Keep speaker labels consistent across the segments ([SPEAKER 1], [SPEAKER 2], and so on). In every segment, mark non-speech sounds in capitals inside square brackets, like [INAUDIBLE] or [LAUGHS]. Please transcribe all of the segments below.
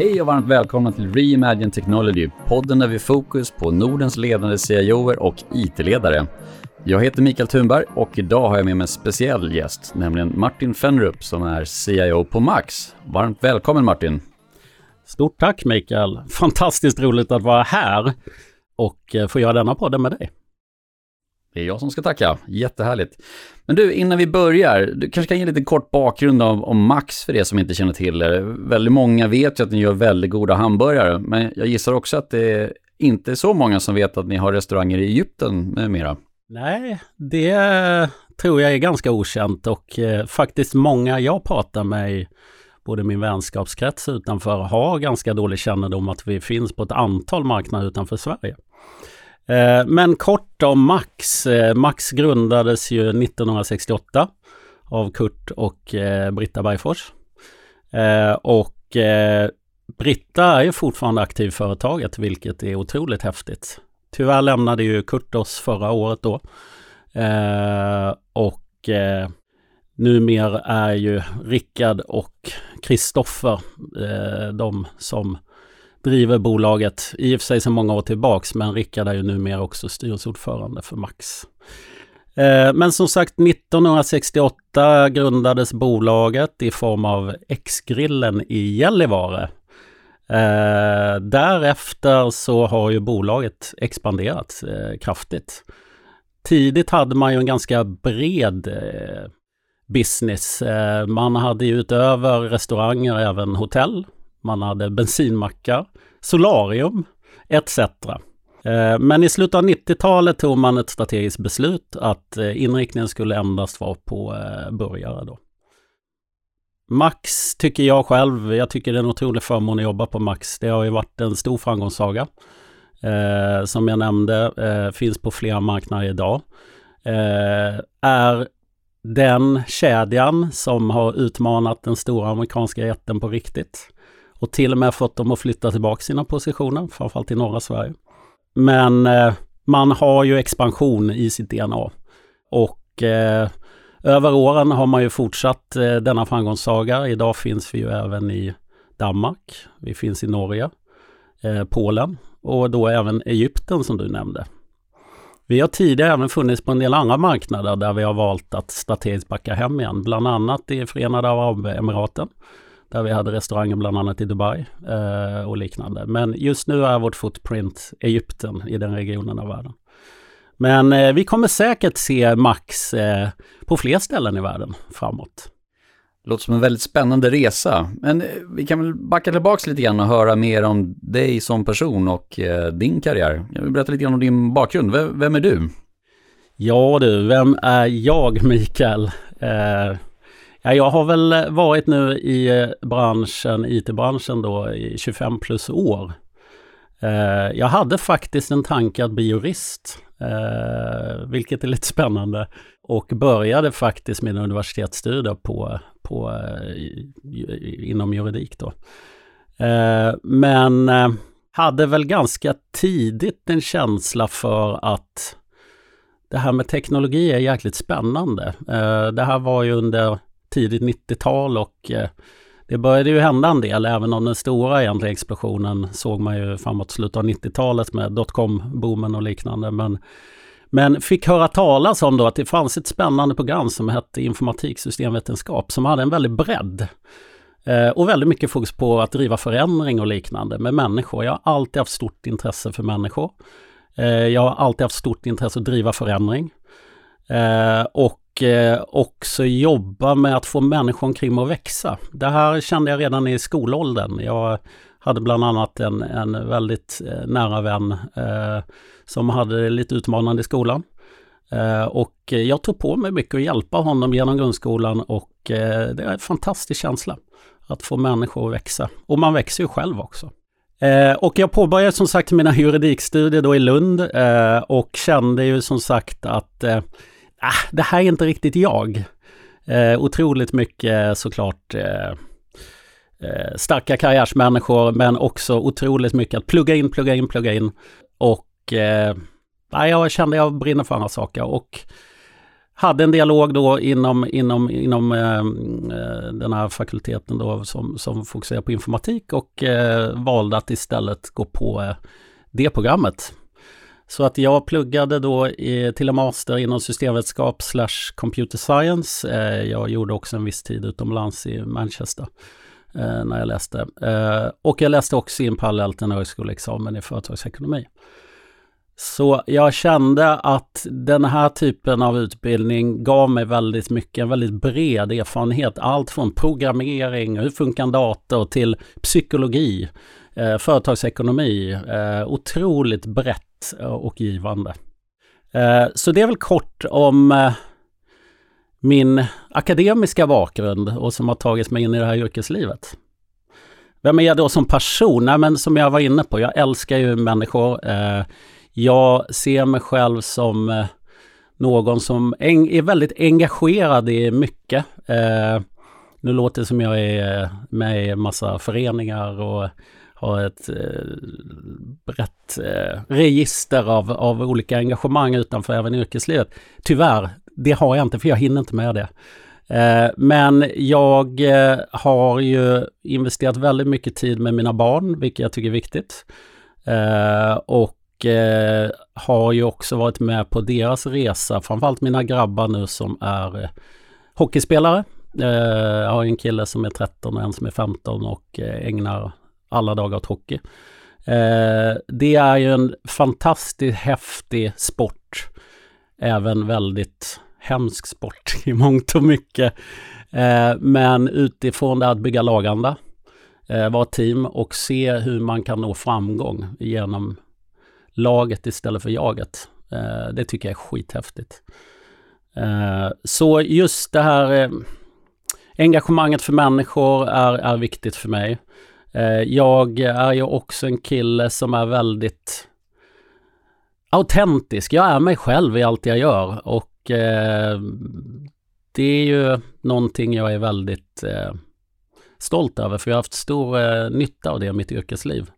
[SPEAKER 1] Hej och varmt välkomna till Reimagine Technology, podden där vi fokus på Nordens ledande CIOer och IT-ledare. Jag heter Mikael Thunberg och idag har jag med mig en speciell gäst, nämligen Martin Fenrup som är CIO på Max. Varmt välkommen Martin!
[SPEAKER 2] Stort tack Mikael! Fantastiskt roligt att vara här och eh, få göra denna podden med dig.
[SPEAKER 1] Det är jag som ska tacka, jättehärligt. Men du, innan vi börjar, du kanske kan ge lite kort bakgrund om, om Max för det som inte känner till det. Väldigt många vet ju att ni gör väldigt goda hamburgare, men jag gissar också att det inte är så många som vet att ni har restauranger i Egypten med mera.
[SPEAKER 2] Nej, det tror jag är ganska okänt och eh, faktiskt många jag pratar med både min vänskapskrets utanför har ganska dålig kännedom att vi finns på ett antal marknader utanför Sverige. Eh, men kort om Max. Eh, Max grundades ju 1968 av Kurt och eh, Britta Bergfors. Och Britta är ju fortfarande aktiv i företaget, vilket är otroligt häftigt. Tyvärr lämnade ju Kurt oss förra året då. Och numera är ju Rickard och Kristoffer de som driver bolaget, i och för sig sedan många år tillbaks, men Rickard är ju numera också styrelseordförande för Max. Eh, men som sagt 1968 grundades bolaget i form av X-grillen i Gällivare. Eh, därefter så har ju bolaget expanderat eh, kraftigt. Tidigt hade man ju en ganska bred business. Man hade ju utöver restauranger även hotell man hade bensinmackar, solarium etc. Eh, men i slutet av 90-talet tog man ett strategiskt beslut att eh, inriktningen skulle endast vara på eh, burgare då. Max tycker jag själv, jag tycker det är en otrolig förmån att jobba på Max. Det har ju varit en stor framgångssaga. Eh, som jag nämnde, eh, finns på flera marknader idag. Eh, är den kedjan som har utmanat den stora amerikanska jätten på riktigt och till och med fått dem att flytta tillbaka sina positioner, framförallt i norra Sverige. Men eh, man har ju expansion i sitt DNA. Och eh, över åren har man ju fortsatt eh, denna framgångssaga. Idag finns vi ju även i Danmark, vi finns i Norge, eh, Polen och då även Egypten som du nämnde. Vi har tidigare även funnits på en del andra marknader där vi har valt att strategiskt backa hem igen, bland annat i Förenade Arabemiraten där vi hade restauranger bland annat i Dubai eh, och liknande. Men just nu är vårt footprint Egypten i den regionen av världen. Men eh, vi kommer säkert se Max eh, på fler ställen i världen framåt.
[SPEAKER 1] Låter som en väldigt spännande resa. Men eh, vi kan väl backa tillbaka lite grann och höra mer om dig som person och eh, din karriär. Jag vill berätta lite grann om din bakgrund. Vem, vem är du?
[SPEAKER 2] Ja du, vem är jag Mikael? Ja, jag har väl eh, varit nu i eh, branschen, IT-branschen då i 25 plus år. Eh, jag hade faktiskt en tanke att bli jurist, eh, vilket är lite spännande. Och började faktiskt mina universitetsstudier på, på, eh, inom juridik då. Men hade väl ganska tidigt en känsla för att det här med teknologi är jäkligt spännande. Det här var ju under tidigt 90-tal och eh, det började ju hända en del, även om den stora egentligen explosionen såg man ju framåt slutet av 90-talet med dotcom-boomen och liknande. Men, men fick höra talas om då att det fanns ett spännande program som hette informatiksystemvetenskap som hade en väldig bredd. Eh, och väldigt mycket fokus på att driva förändring och liknande med människor. Jag har alltid haft stort intresse för människor. Eh, jag har alltid haft stort intresse att driva förändring. och Eh, också jobba med att få människor omkring mig att växa. Det här kände jag redan i skolåldern. Jag hade bland annat en, en väldigt eh, nära vän eh, som hade lite utmanande i skolan. Eh, och jag tog på mig mycket att hjälpa honom genom grundskolan och eh, det är en fantastisk känsla att få människor att växa. Och man växer ju själv också. Eh, och jag påbörjade som sagt mina juridikstudier då i Lund eh, och kände ju som sagt att ah, det här är inte riktigt jag. Eh, otroligt mycket såklart eh, eh, starka karriärsmänniskor men också otroligt mycket att plugga in, plugga in, plugga in. Och eh, ah, jag kände jag brinner för andra saker och hade en dialog då inom, inom, inom eh, eh, den här fakulteten då som, som fokuserar på informatik och eh, valde att istället gå på eh, det programmet. Så att jag pluggade då i, till en master inom systemvetenskap slash computer science. Eh, jag gjorde också en viss tid utomlands i Manchester eh, när jag läste. Eh, och jag läste också in parallellt en högskoleexamen i företagsekonomi. Så jag kände att den här typen av utbildning gav mig väldigt mycket, en väldigt bred erfarenhet. Allt från programmering, hur funkar en dator, till psykologi, eh, företagsekonomi. Eh, otroligt brett Eh, och givande. Eh, så det är väl kort om eh, min akademiska bakgrund och som har tagit mig in i det här yrkeslivet. Vem är jag då som person? Nej, men som jag var inne på, jag älskar ju människor. Jag ser mig själv som någon som är väldigt engagerad i mycket. Nu låter det som jag är med i en massa föreningar och har ett eh, brett eh, register av, av olika engagemang utanför även yrkeslivet. Tyvärr, det har jag inte för jag hinner inte med det. Eh, men jag har ju investerat väldigt mycket tid med mina barn, vilket jag tycker är viktigt. Och har ju också varit med på deras resa, framförallt mina grabbar nu som är hockeyspelare. Jag har en kille som är 13 och en som är 15 och ägnar alla dagar åt hockey. Eh, det är ju en fantastiskt häftig sport. Även väldigt hemsk sport [LAUGHS] i mångt och mycket. Eh, men utifrån det att bygga laganda, eh, vara team och se hur man kan nå framgång genom laget istället för jaget. Eh, det tycker jag är skithäftigt. Eh, så just det här eh, engagemanget för människor är, är viktigt för mig. Eh, jag är ju också en kille som är väldigt autentisk. Jag är mig själv i allt jag gör och eh, det är ju någonting jag är väldigt eh, stolt över för jag har haft stor nytta av det i mitt yrkesliv.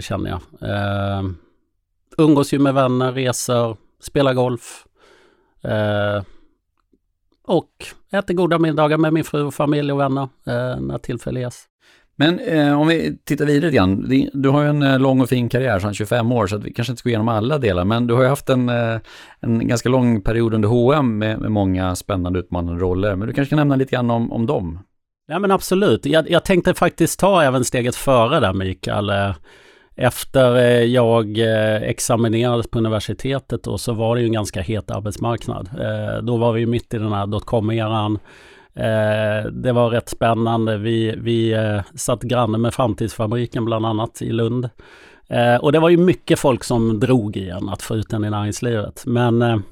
[SPEAKER 2] känner jag umgås ju med vänner, reser, spelar golf. Och äter goda middagar med min fru och familj och vänner när tillfälle ges.
[SPEAKER 1] Men eh, om vi tittar vidare igen. Du har ju en eh, lång och fin karriär, sedan 25 år, så att vi kanske inte ska gå igenom alla delar, men du har ju haft en, eh, en ganska lång period under H&M med, med många spännande utmanande roller. Men du kanske kan nämna lite grann om, om dem?
[SPEAKER 2] Ja men absolut. Jag, jag tänkte faktiskt ta även steget före där Mikael. Eh, efter jag examinerades på universitetet då, så var det ju en ganska het arbetsmarknad. Då var vi mitt i den här dotcom-eran. Eh, det var rätt spännande. Vi, vi eh, satt granne med Framtidsfabriken bland annat i Lund. Eh, och det var ju mycket folk som drog igen att få ut den i näringslivet. Men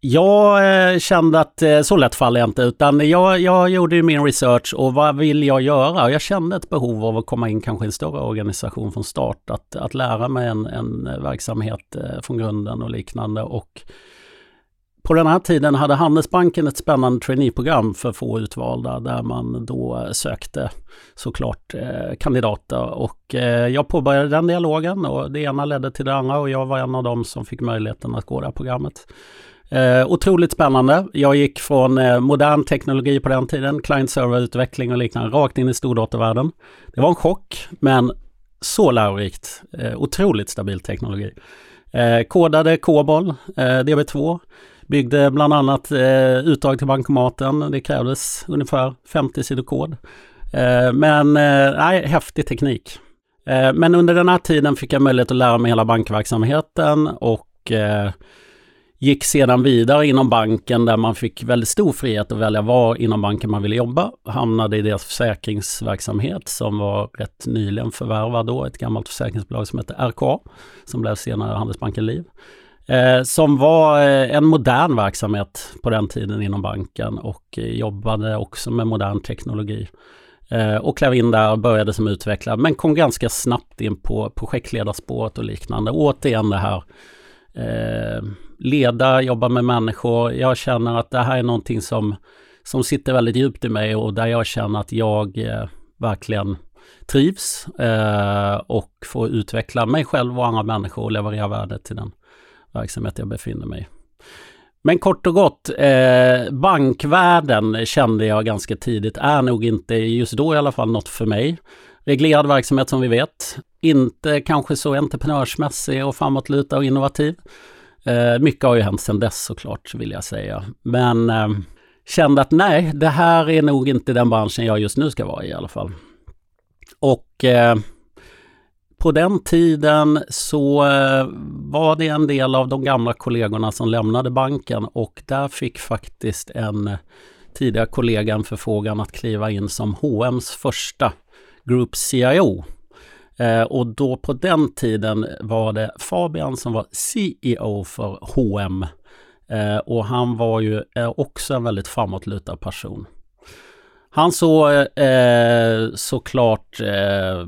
[SPEAKER 2] jag kände att så lätt faller jag inte utan jag, jag gjorde min research och vad vill jag göra? Jag kände ett behov av att komma in kanske i en större organisation från start. Att, att lära mig en, en verksamhet från grunden och liknande. Och på den här tiden hade Handelsbanken ett spännande traineeprogram för få utvalda där man då sökte såklart eh, kandidater och eh, jag påbörjade den dialogen och det ena ledde till det andra och jag var en av dem som fick möjligheten att gå det här programmet. Eh, otroligt spännande. Jag gick från eh, modern teknologi på den tiden, client-server-utveckling och liknande, rakt in i stordatorvärlden. Det var en chock, men så lärorikt. Eh, otroligt stabil teknologi. Eh, kodade COBOL, eh, DB2, byggde bland annat eh, uttag till bankomaten. Det krävdes ungefär 50 sidor kod. Eh, men eh, nej, häftig teknik. Eh, men under den här tiden fick jag möjlighet att lära mig hela bankverksamheten och eh, Gick sedan vidare inom banken där man fick väldigt stor frihet att välja var inom banken man ville jobba. Hamnade i deras försäkringsverksamhet som var rätt nyligen förvärvad då, ett gammalt försäkringsbolag som hette RKA, som blev senare Handelsbanken Liv. Eh, som var eh, en modern verksamhet på den tiden inom banken och eh, jobbade också med modern teknologi. Eh, och klev in där och började som utvecklare men kom ganska snabbt in på projektledarspåret och liknande. Återigen det här eh, leda, jobba med människor. Jag känner att det här är någonting som, som sitter väldigt djupt i mig och där jag känner att jag eh, verkligen trivs eh, och får utveckla mig själv och andra människor och leverera värde till den verksamhet jag befinner mig i. Men kort och gott, eh, bankvärlden kände jag ganska tidigt är nog inte, just då i alla fall, något för mig. Reglerad verksamhet som vi vet. Inte kanske så entreprenörsmässig och framåtlutad och innovativ. Eh, mycket har ju hänt sedan dess såklart, vill jag säga. Men eh, kände att nej, det här är nog inte den branschen jag just nu ska vara i i alla fall. Och eh, på den tiden så eh, var det en del av de gamla kollegorna som lämnade banken och där fick faktiskt en tidigare kollega en förfrågan att kliva in som H&M's första Group CIO. Eh, och då på den tiden var det Fabian som var CEO för H&M eh, och han var ju eh, också en väldigt framåtlutad person. Han såg eh, eh, såklart eh,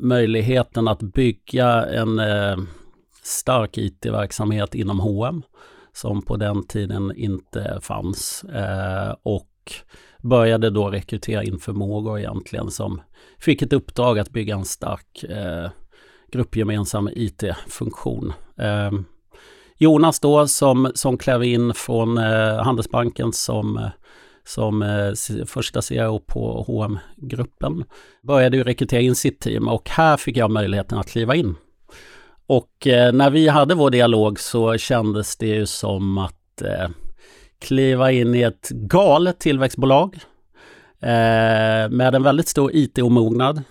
[SPEAKER 2] möjligheten att bygga en eh, stark IT-verksamhet inom H&M som på den tiden inte fanns. Eh, och började då rekrytera in förmågor egentligen som fick ett uppdrag att bygga en stark eh, gruppgemensam IT-funktion. Eh, Jonas då som, som klev in från eh, Handelsbanken som eh, som eh, första CEO på hm gruppen började ju rekrytera in sitt team och här fick jag möjligheten att kliva in. Och eh, när vi hade vår dialog så kändes det ju som att eh, kliva in i ett galet tillväxtbolag eh, med en väldigt stor IT-omognad.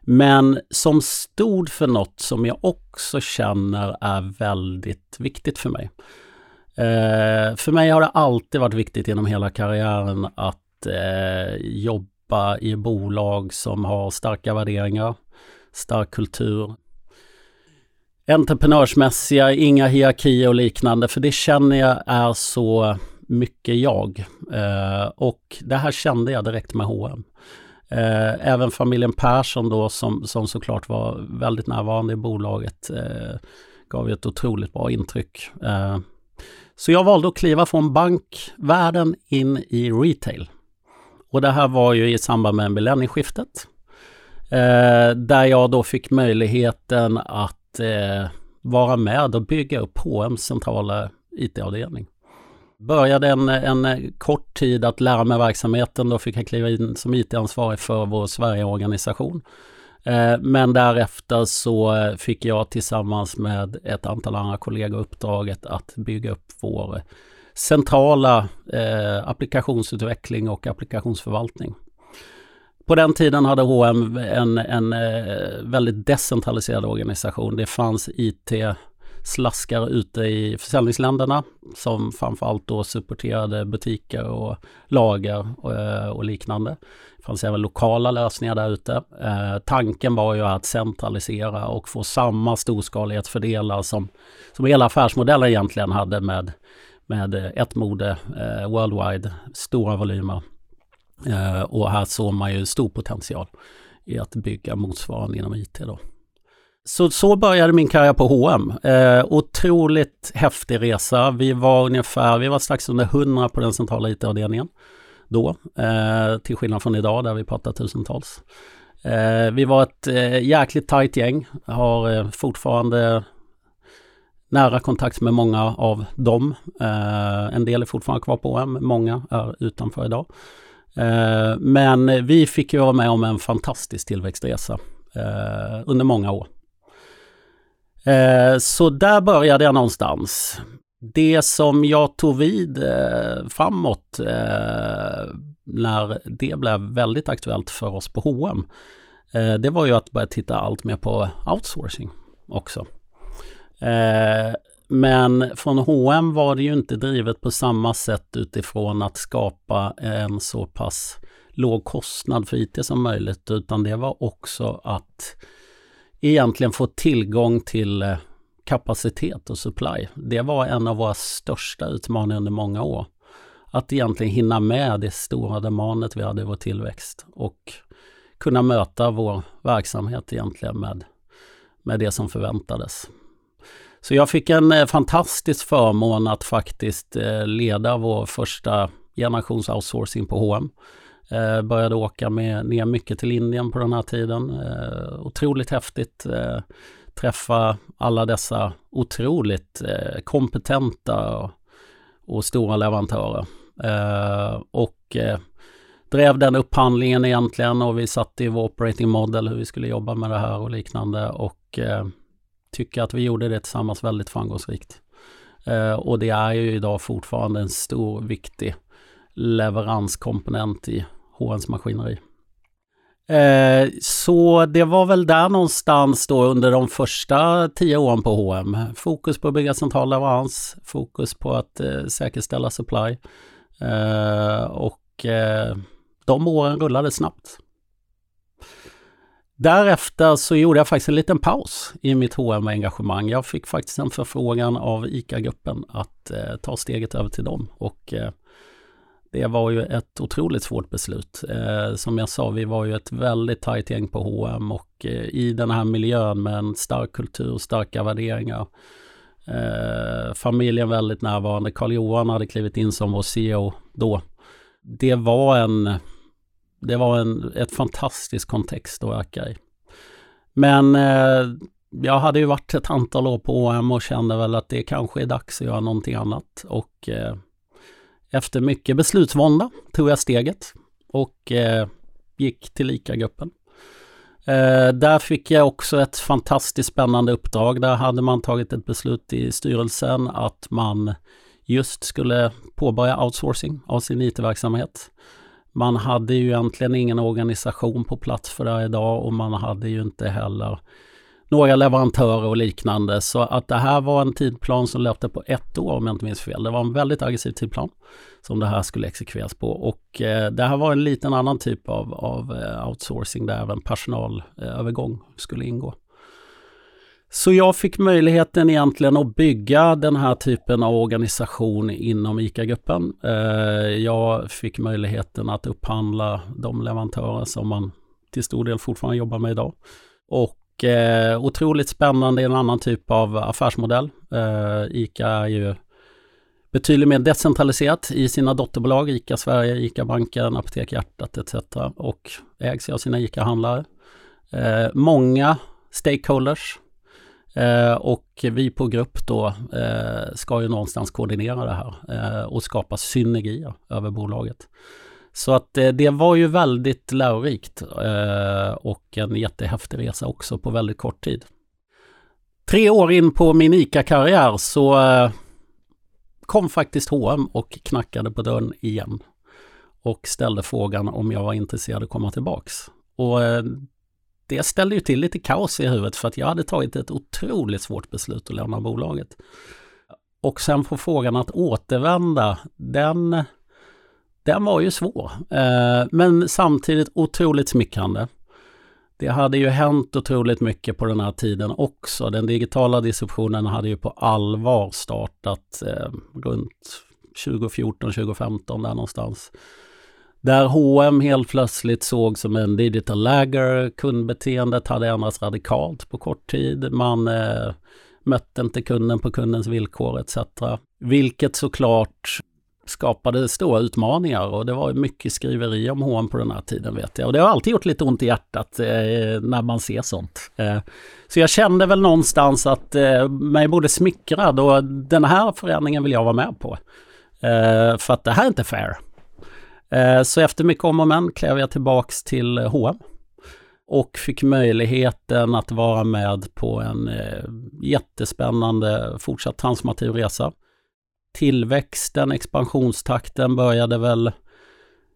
[SPEAKER 2] Men som stod för något som jag också känner är väldigt viktigt för mig. Eh, för mig har det alltid varit viktigt genom hela karriären att eh, jobba i bolag som har starka värderingar, stark kultur, entreprenörsmässiga, inga hierarkier och liknande, för det känner jag är så mycket jag. Eh, och det här kände jag direkt med H&M. Eh, även familjen Persson då som, som såklart var väldigt närvarande i bolaget eh, gav ett otroligt bra intryck. Eh, så jag valde att kliva från bankvärlden in i retail. Och det här var ju i samband med millennieskiftet. Eh, där jag då fick möjligheten att eh, vara med och bygga upp H&M's centrala IT-avdelning. Började en, en kort tid att lära mig verksamheten. Då fick jag kliva in som IT-ansvarig för vår Sverigeorganisation. organisation Eh, men därefter så eh, fick jag tillsammans med ett antal andra kollegor uppdraget att bygga upp vår centrala eh, applikationsutveckling och applikationsförvaltning. På den tiden hade H&M en, en eh, väldigt decentraliserad organisation. Det fanns IT slaskar ute i försäljningsländerna som framförallt då supporterade butiker och lager och, och liknande. Det fanns även lokala lösningar där ute. Eh, tanken var ju att centralisera och få samma storskalighetsfördelar som, som hela affärsmodellen egentligen hade med, med ett mode eh, worldwide, stora volymer. Eh, och här såg man ju stor potential i att bygga motsvarande inom IT. Då. Så, så började min karriär på H&M. Eh, otroligt häftig resa. Vi var ungefär, vi var strax under 100 på den centrala IT-avdelningen då. Eh, till skillnad från idag där vi pratar tusentals. Eh, vi var ett eh, jäkligt tajt gäng. Har eh, fortfarande nära kontakt med många av dem. Eh, en del är fortfarande kvar på H&M, många är utanför idag. Eh, men vi fick ju vara med om en fantastisk tillväxtresa eh, under många år. Eh, så där började jag någonstans. Det som jag tog vid eh, framåt eh, när det blev väldigt aktuellt för oss på H&M eh, det var ju att börja titta allt mer på outsourcing också. Eh, men från H&M var det ju inte drivet på samma sätt utifrån att skapa en så pass låg kostnad för IT som möjligt utan det var också att egentligen få tillgång till eh, kapacitet och supply. Det var en av våra största utmaningar under många år. Att egentligen hinna med det stora demandet vi hade i vår tillväxt och kunna möta vår verksamhet egentligen med, med det som förväntades. Så jag fick en eh, fantastisk förmån att faktiskt eh, leda vår första generations outsourcing på H&M Eh, började åka med, ner mycket till Indien på den här tiden. Eh, otroligt häftigt. Eh, träffa alla dessa otroligt eh, kompetenta och, och, stora leverantörer. Eh, och eh, drev den upphandlingen egentligen och vi satte i vår operating model hur vi skulle jobba med det här och liknande och eh, tycker att vi gjorde det tillsammans väldigt framgångsrikt. Eh, och det är ju idag fortfarande en stor viktig leveranskomponent i HNs maskineri. Eh, så det var väl där någonstans då under de första tio åren på H&M. Fokus på att bygga central leverans, fokus på att eh, säkerställa supply. Eh, och eh, de åren rullade snabbt. Därefter så gjorde jag faktiskt en liten paus i mitt hm engagemang Jag fick faktiskt en förfrågan av ICA-gruppen att eh, ta steget över till dem. Och eh, det var ju ett otroligt svårt beslut. Eh, som jag sa, vi var ju ett väldigt tajt gäng på H&M och eh, i den här miljön med en stark kultur, starka värderingar. Eh, familjen väldigt närvarande. Karl-Johan hade klivit in som vår CEO då. Det var en, det var en ett fantastisk kontext att öka i. Men eh, jag hade ju varit ett antal år på H&M och kände väl att det kanske är dags att göra någonting annat. Och eh, efter mycket beslutsvånda tog jag steget och eh, gick till ICA-gruppen. Eh, där fick jag också ett fantastiskt spännande uppdrag. Där hade man tagit ett beslut i styrelsen att man just skulle påbörja outsourcing av sin IT-verksamhet. Man hade ju egentligen ingen organisation på plats för det idag och man hade ju inte heller några leverantörer och liknande. Så att det här var en tidplan som löpte på ett år om jag inte minns fel. Det var en väldigt aggressiv tidplan som det här skulle exekveras på. Och eh, det här var en liten annan typ av, av eh, outsourcing där även personalövergång skulle ingå. Så jag fick möjligheten egentligen att bygga den här typen av organisation inom ICA-gruppen. Eh, jag fick möjligheten att upphandla de leverantörer som man till stor del fortfarande jobbar med idag. Och och eh, otroligt spännande i en annan typ av affärsmodell. Eh, ICA är ju betydligt mer decentraliserat i sina dotterbolag, ICA Sverige, ICA Banken, Apotek Hjärtat etc. och ägs av sina ICA-handlare. Eh, många stakeholders eh, och vi på grupp då eh, ska ju någonstans koordinera det här eh, och skapa synergier över bolaget. Så att eh, det var ju väldigt lärorikt eh, och en jättehäftig resa också på väldigt kort tid. Tre år in på min ICA-karriär så eh, kom faktiskt H&M och knackade på dörren igen och ställde frågan om jag var intresserad att komma tillbaks. Och det ställde ju till lite kaos i huvudet för att jag hade tagit ett otroligt svårt beslut att lämna bolaget. Och sen få frågan att återvända, den den var ju svår, eh, men samtidigt otroligt smickrande. Det hade ju hänt otroligt mycket på den här tiden också. Den digitala disruptionen hade ju på allvar startat eh, runt 2014-2015 där någonstans. Där H&M helt plötsligt såg som en digital lagger. Kundbeteendet hade ändrats radikalt på kort tid. Man eh, mötte inte kunden på kundens villkor etc. Vilket såklart skapade stora utmaningar och det var mycket skriveri om H&M på den här tiden vet jag. Och det har alltid gjort lite ont i hjärtat eh, när man ser sånt. Eh, så jag kände väl någonstans att eh, mig borde smickrad och den här förändringen vill jag vara med på. Eh, för att det här är inte fair. Eh, så efter mycket om och men klev jag tillbaks till H&M och fick möjligheten att vara med på en eh, jättespännande fortsatt transformativ resa tillväxten, expansionstakten började väl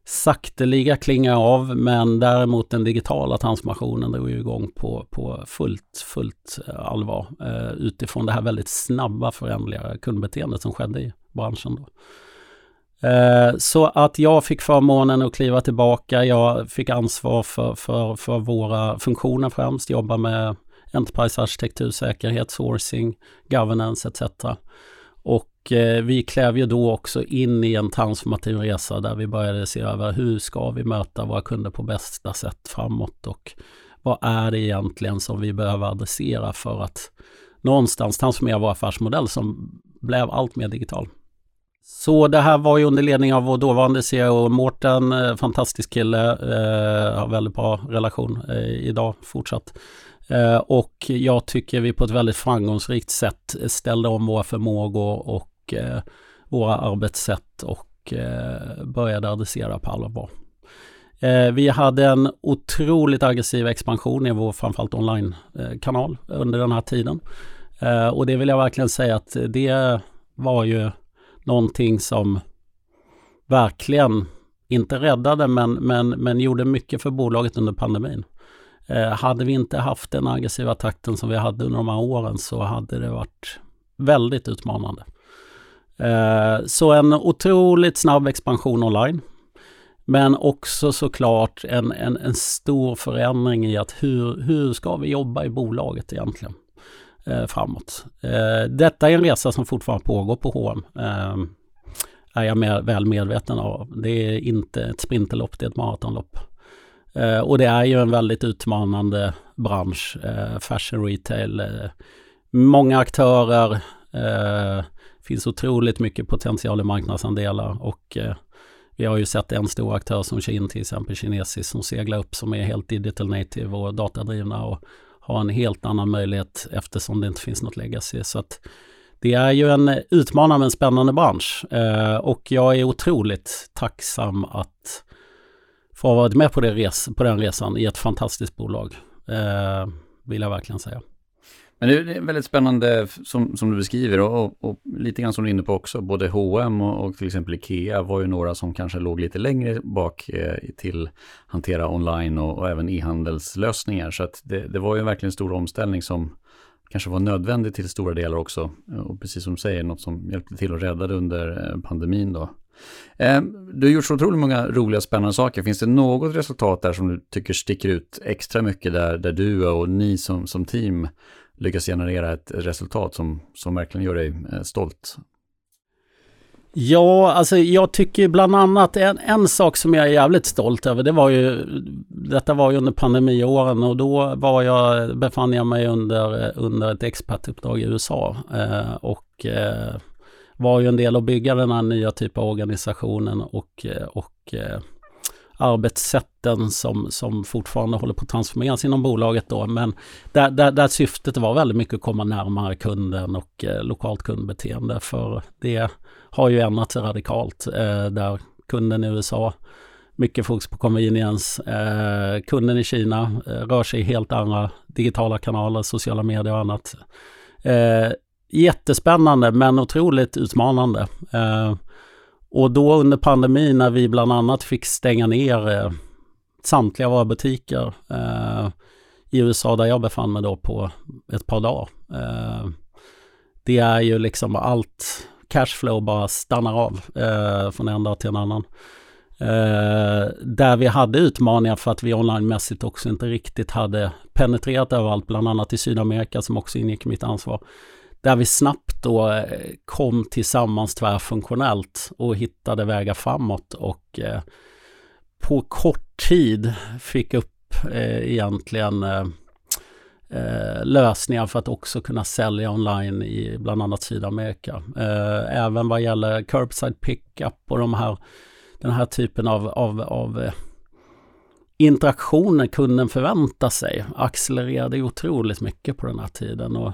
[SPEAKER 2] sakteliga klinga av men däremot den digitala transformationen drog igång på, på fullt, fullt eh, allvar eh, utifrån det här väldigt snabba förändliga kundbeteendet som skedde i branschen. Då. Eh, så att jag fick förmånen att kliva tillbaka. Jag fick ansvar för, för, för våra funktioner främst, jobba med Enterprise-arkitektur, säkerhet, sourcing, governance etc. Och Eh, vi klev ju då också in i en transformativ resa där vi började se över hur ska vi möta våra kunder på bästa sätt framåt och vad är det egentligen som vi behöver adressera för att någonstans transformera vår affärsmodell som blev allt mer digital. Så det här var ju under ledning av vår dåvarande CEO Mårten, eh, fantastisk kille, eh, har väldigt bra relation eh, idag fortsatt. Eh, och jag tycker vi på ett väldigt framgångsrikt sätt ställde om våra förmågor och Eh, våra arbetssätt och eh, började adressera på allvar. Eh, vi hade en otroligt aggressiv expansion i vår framförallt online-kanal under den här tiden. Och det vill jag verkligen säga att det var ju någonting som verkligen, inte räddade, men, men, men gjorde mycket för bolaget under pandemin. Eh, hade vi inte haft den aggressiva takten som vi hade under de här åren så hade det varit väldigt utmanande. Eh, så en otroligt snabb expansion online. Men också såklart en, en, en stor förändring i att hur, hur ska vi jobba i bolaget egentligen eh, framåt. Eh, detta är en resa som fortfarande pågår på H&M är jag med, väl medveten av. Det är inte ett sprinterlopp, det är ett maratonlopp. Eh, och det är ju en väldigt utmanande bransch, eh, fashion retail. Eh, många aktörer, eh, finns otroligt mycket potential i marknadsandelar och eh, vi har ju sett en stor aktör som Kin till exempel, kinesisk, som seglar upp som är helt digital native och datadrivna och har en helt annan möjlighet eftersom det inte finns något legacy. Så att det är ju en utmanande men spännande bransch eh, och jag är otroligt tacksam att få ha varit med på, det res på den resan i ett fantastiskt bolag. Eh, vill jag verkligen säga.
[SPEAKER 1] Men det är väldigt spännande som, som du beskriver och, och, och, lite grann som du är inne på också, både H&M och, och, till exempel Ikea var ju några som kanske låg lite längre bak eh, till hantera online och, och även e-handelslösningar. Så att det, det var ju verkligen en stor omställning som kanske var nödvändig till stora delar också. Och precis som du säger, något som hjälpte till att rädda det under eh, pandemin då. Ehm, du har gjort så otroligt många roliga spännande saker. Finns det något resultat där som du tycker sticker ut extra mycket där, där du och ni som, som team lyckas generera ett resultat som, som verkligen gör dig eh, stolt?
[SPEAKER 2] Ja, alltså jag tycker bland annat en, en sak som jag är jävligt stolt över, det var ju, detta var ju under pandemiåren och då var jag, befann jag mig under, eh, under ett expertuppdrag i USA eh, och eh, var ju en del att bygga den här nya typen av organisationen och, eh, och eh, arbetssätten som, som fortfarande håller på att transformeras inom bolaget då. Men där, där, där syftet var väldigt mycket att komma närmare kunden och eh, lokalt kundbeteende. För det har ju ändrat sig radikalt eh, där kunden i USA mycket fokus på convenience. Eh, kunden i Kina eh, rör sig i helt andra digitala kanaler, sociala medier och annat. Eh, jättespännande men otroligt utmanande. Eh, och då under pandemin när vi bland annat fick stänga ner eh, samtliga våra butiker eh, i USA där jag befann mig då på ett par dagar. Eh, det är ju liksom allt cashflow bara stannar av eh, från en dag till en annan. Eh, där vi hade utmaningar för att vi onlinemässigt också inte riktigt hade penetrerat överallt, bland annat i Sydamerika som också ingick i mitt ansvar. Där vi snabbt då eh, kom tillsammans tvärfunktionellt och hittade vägar framåt och eh, på kort tid fick upp eh, egentligen eh, eh lösningar för att också kunna sälja online i bland annat Sydamerika. Eh, även vad gäller curbside pickup och de här, den här typen av, av, av interaktioner kunden förväntar sig accelererade otroligt mycket på den här tiden. Och,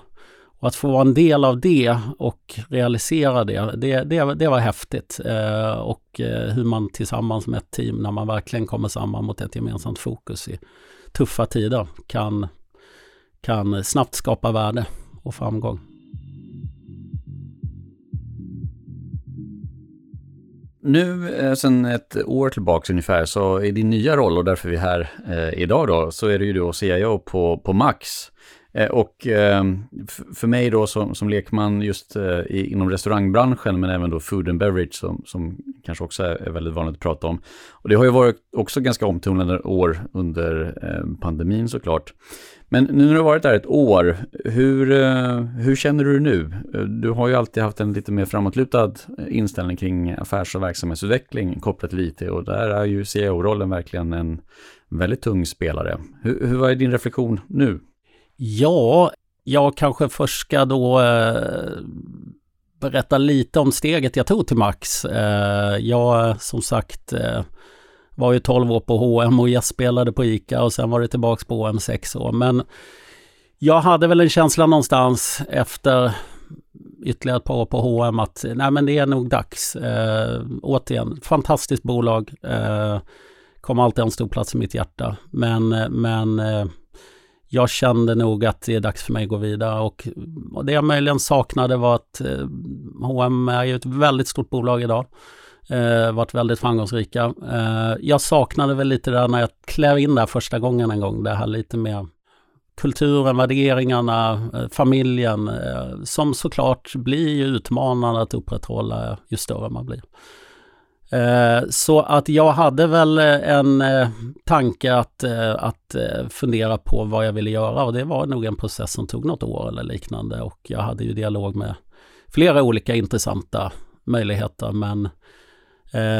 [SPEAKER 2] och att få vara en del av det och realisera det, det, det, det var häftigt. Eh, och eh, hur man tillsammans med ett team, när man verkligen kommer samman mot ett gemensamt fokus i tuffa tider, kan kan snabbt skapa värde och framgång.
[SPEAKER 1] Nu eh, sen ett år tillbaka ungefär så i din nya roll och därför vi är här eh, idag då så är det ju då CIO på, på Max. Eh, och ehm, för mig då som, som lekman just eh, inom restaurangbranschen men även då food and beverage som, som kanske också är, väldigt vanligt att prata om. Och det har ju varit också ganska omtonade år under ehm, pandemin såklart. Men nu när du har varit där ett år, hur, eh, hur känner du nu? Du har ju alltid haft en lite mer framåtlutad inställning kring affärs och verksamhetsutveckling kopplat till IT och där är ju CEO-rollen verkligen en väldigt tung spelare. Hur, hur var din reflektion nu?
[SPEAKER 2] Ja, jag kanske först ska då eh, berätta lite om steget jag tog till Max. Eh, jag som sagt eh, var ju 12 år på H&M och jag spelade på ICA och sen var det tillbaks på H&M 6 år. Men Jag hade väl en känsla någonstans efter ytterligare ett par år på H&M att nej men det är nog dags. Eh, återigen, fantastiskt bolag. Eh, kommer alltid ha en stor plats i mitt hjärta. Men, eh, men eh, jag kände nog att det är dags för mig att gå vidare och, och det jag möjligen saknade var att eh, H&M är ju ett väldigt stort bolag idag. Eh, varit väldigt framgångsrika. Eh, jag saknade väl lite där när jag klev in där första gången en gång, det här lite mer kulturen, värderingarna, eh, familjen eh, som såklart blir utmanande att upprätthålla ju större man blir. Eh, så att jag hade väl eh, en eh, tanke att, att fundera på vad jag ville göra och det var nog en process som tog något år eller liknande och jag hade ju dialog med flera olika intressanta möjligheter. Men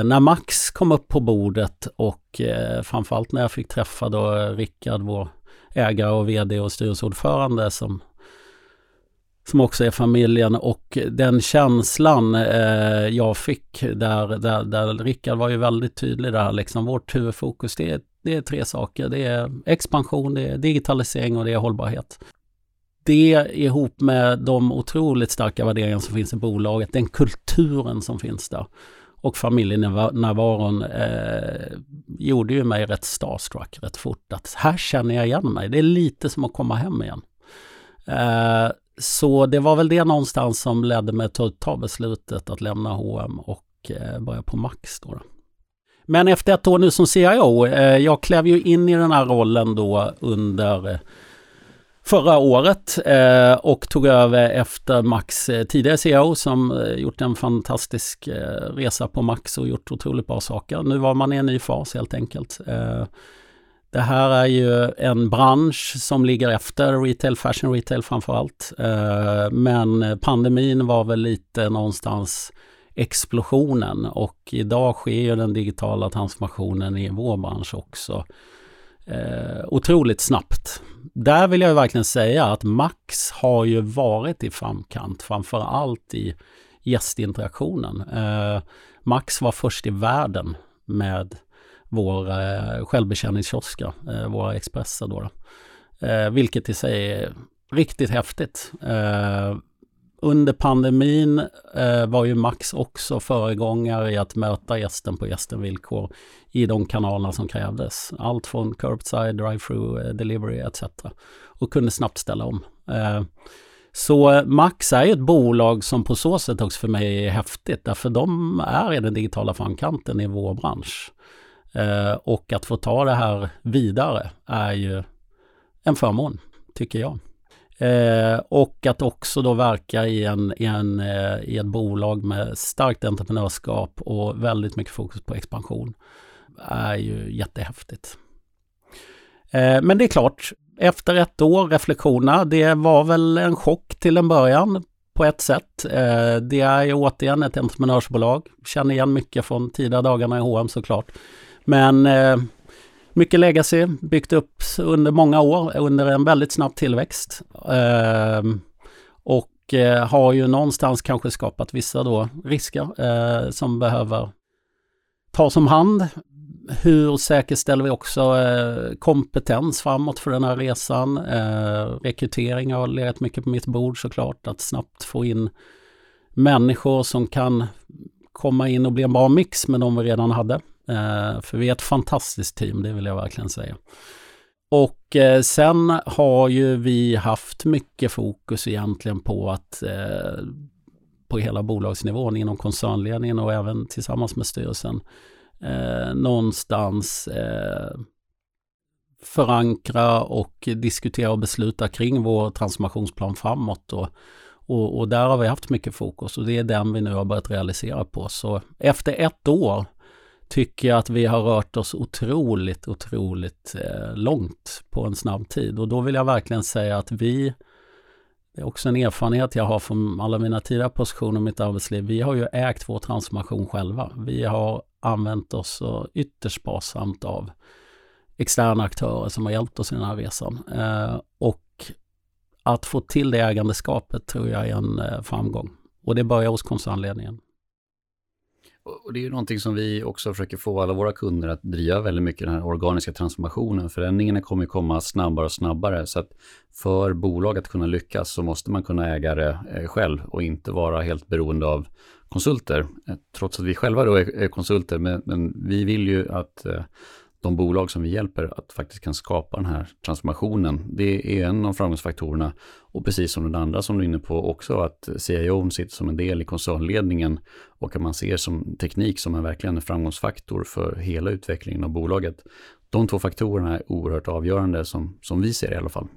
[SPEAKER 2] när Max kom upp på bordet och framförallt när jag fick träffa då Rickard, vår ägare och vd och styrelseordförande som, som också är familjen och den känslan eh, jag fick där, där, där Rickard var ju väldigt tydlig där liksom vårt huvudfokus det är, det är tre saker. Det är expansion, det är digitalisering och det är hållbarhet. Det ihop med de otroligt starka värderingar som finns i bolaget, den kulturen som finns där och familjenärvaron eh, gjorde ju mig rätt starstruck rätt fort. Att här känner jag igen mig. Det är lite som att komma hem igen. Eh, så det var väl det någonstans som ledde mig till att ta beslutet att lämna H&M och eh, börja på Max. Då. Men efter ett år nu som CIO, eh, jag klev ju in i den här rollen då under eh, förra året och tog över efter Max tidigare CEO som gjort en fantastisk resa på Max och gjort otroligt bra saker. Nu var man i en ny fas helt enkelt. Det här är ju en bransch som ligger efter retail, fashion retail framförallt. allt. men pandemin var väl lite någonstans explosionen och idag sker ju den digitala transformationen i vår bransch också eh, otroligt snabbt. Där vill jag verkligen säga att Max har ju varit i framkant, framför allt i gästinteraktionen. Eh, Max var först i världen med våra eh, självbetjäningskiosker, eh, våra Expresser då. Eh, vilket i sig är riktigt häftigt. Eh, under pandemin eh, var ju Max också föregångare i att möta gästen på gästen-villkor i de kanalerna som krävdes. Allt från curbside, drive-through, eh, delivery etc. Och kunde snabbt ställa om. Eh, så Max är ett bolag som på så sätt också för mig är häftigt därför de är i den digitala framkanten i vår bransch. Eh, och att få ta det här vidare är ju en förmån, tycker jag. Eh, och att också då verka i, en, i, en, eh, i ett bolag med starkt entreprenörskap och väldigt mycket fokus på expansion är ju jättehäftigt. Eh, men det är klart, efter ett år reflektioner, det var väl en chock till en början på ett sätt. Eh, det är ju återigen ett entreprenörsbolag, känner igen mycket från tidiga dagarna i H&M såklart. Men eh, mycket legacy, byggt upp under många år under en väldigt snabb tillväxt. Eh, och eh, har ju någonstans kanske skapat vissa då risker eh, som behöver tas om hand. Hur säkerställer vi också eh, kompetens framåt för den här resan? Eh, rekrytering har legat mycket på mitt bord såklart, att snabbt få in människor som kan komma in och bli en bra mix med de vi redan hade. Eh, för vi är ett fantastiskt team, det vill jag verkligen säga. Och eh, sen har ju vi haft mycket fokus egentligen på att eh, på hela bolagsnivån inom koncernledningen och även tillsammans med styrelsen eh, någonstans eh, förankra och diskutera och besluta kring vår transformationsplan framåt. Och, och, och, där har vi haft mycket fokus och det är den vi nu har börjat realisera på. Så efter ett år tycker jag att vi har rört oss otroligt, otroligt eh, långt på en snabb tid. Och då vill jag verkligen säga att vi, det är också en erfarenhet jag har från alla mina tidigare positioner i mitt arbetsliv, vi har ju ägt vår transformation själva. Vi har använt oss ytterst sparsamt av externa aktörer som har hjälpt oss i den här resan. Eh, och att få till det ägandeskapet tror jag är en eh, framgång. Och det börjar hos koncernledningen.
[SPEAKER 1] Och det är ju någonting som vi också försöker få alla våra kunder att driva väldigt mycket, den här organiska transformationen. Förändringarna kommer komma snabbare och snabbare. Så att för bolag att kunna lyckas så måste man kunna äga det eh, själv och inte vara helt beroende av konsulter. Eh, trots att vi själva då är konsulter, men, men vi vill ju att eh, de bolag som vi hjälper att faktiskt kan skapa den här transformationen. Det är en av framgångsfaktorerna. Och precis som den andra som du är inne på också, att CIO sitter som en del i koncernledningen och att man ser som teknik som en verkligen en framgångsfaktor för hela utvecklingen av bolaget. De två faktorerna är oerhört avgörande som, som vi ser i alla fall.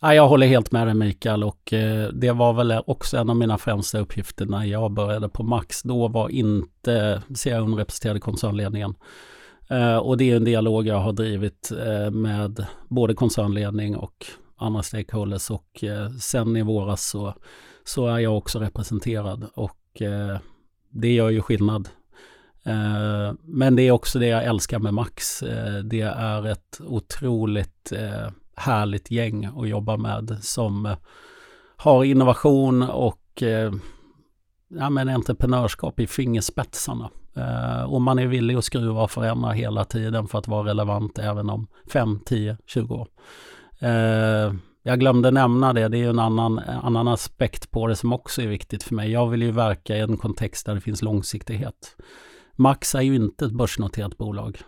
[SPEAKER 2] Ja, jag håller helt med dig Mikael och eh, det var väl också en av mina främsta uppgifter när jag började på Max. Då var inte CIO representerad i koncernledningen. Eh, och det är en dialog jag har drivit eh, med både koncernledning och andra stakeholders och eh, sen i våras så, så är jag också representerad och det gör ju skillnad. Men det är också det jag älskar med Max. Det är ett otroligt härligt gäng att jobba med som har innovation och ja, men entreprenörskap i fingerspetsarna. Uh, och man är villig att skruva och förändra hela tiden för att vara relevant även om 5, 10, 20 år. Uh, jag glömde nämna det, det är en annan, annan aspekt på det som också är viktigt för mig. Jag vill ju verka i en kontext där det finns långsiktighet. Max är ju inte ett börsnoterat bolag.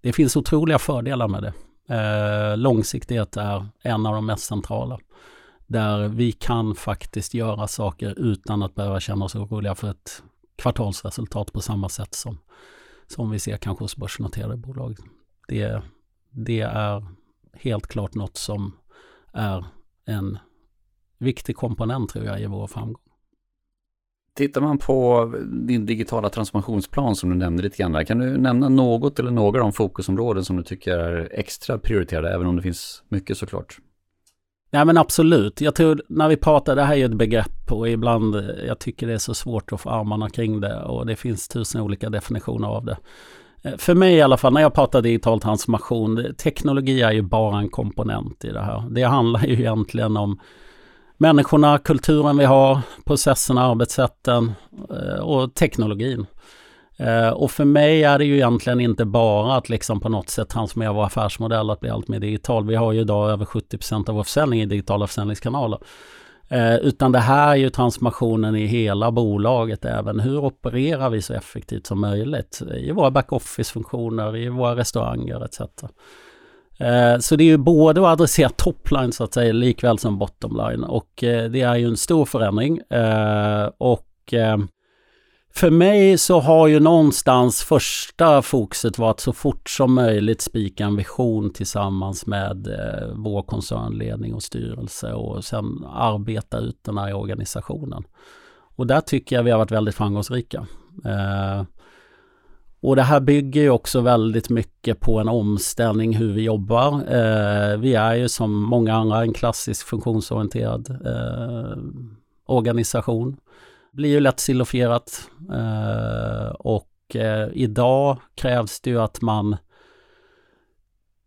[SPEAKER 2] Det finns otroliga fördelar med det. Uh, långsiktighet är en av de mest centrala. Där vi kan faktiskt göra saker utan att behöva känna oss oroliga för ett kvartalsresultat på samma sätt som, som vi ser kanske hos börsnoterade bolag. Det, det är helt klart något som är en viktig komponent tror jag i vår framgång.
[SPEAKER 1] Tittar man på din digitala transformationsplan som du nämnde lite grann där, kan du nämna något eller några av de fokusområden som du tycker är extra prioriterade, även om det finns mycket såklart?
[SPEAKER 2] Ja men absolut. Jag tror när vi pratar, det här är ju ett begrepp och ibland, jag tycker det är så svårt att få armarna kring det och det finns tusen olika definitioner av det. Eh, för mig i alla fall, när jag pratar digital transformation, teknologi är ju bara en komponent i det här. Det handlar ju egentligen om människorna, kulturen vi har, processerna, arbetssätten eh, och teknologin. Eh, och för mig är det ju egentligen inte bara att liksom på något sätt transformera vår affärsmodell att bli allt mer digital. Vi har ju idag över 70% av vår försäljning i digitala försäljningskanaler. Eh, utan det här är ju transformationen i hela bolaget även. Hur opererar vi så effektivt som möjligt i våra backoffice-funktioner, i våra restauranger etc. Eh, så det är ju både att adressera topline så att säga likväl som bottomline och det är ju en stor förändring. Och för mig så har ju någonstans första fokuset varit så fort som möjligt spika en vision tillsammans med eh, vår koncernledning och styrelse och sen arbeta ut den här organisationen. Och där tycker jag vi har varit väldigt framgångsrika. Eh, och det här bygger ju också väldigt mycket på en omställning hur vi jobbar. Eh, vi är ju som många andra en klassisk funktionsorienterad eh, organisation blir ju lätt silofierat. Eh, och eh, idag krävs det ju att man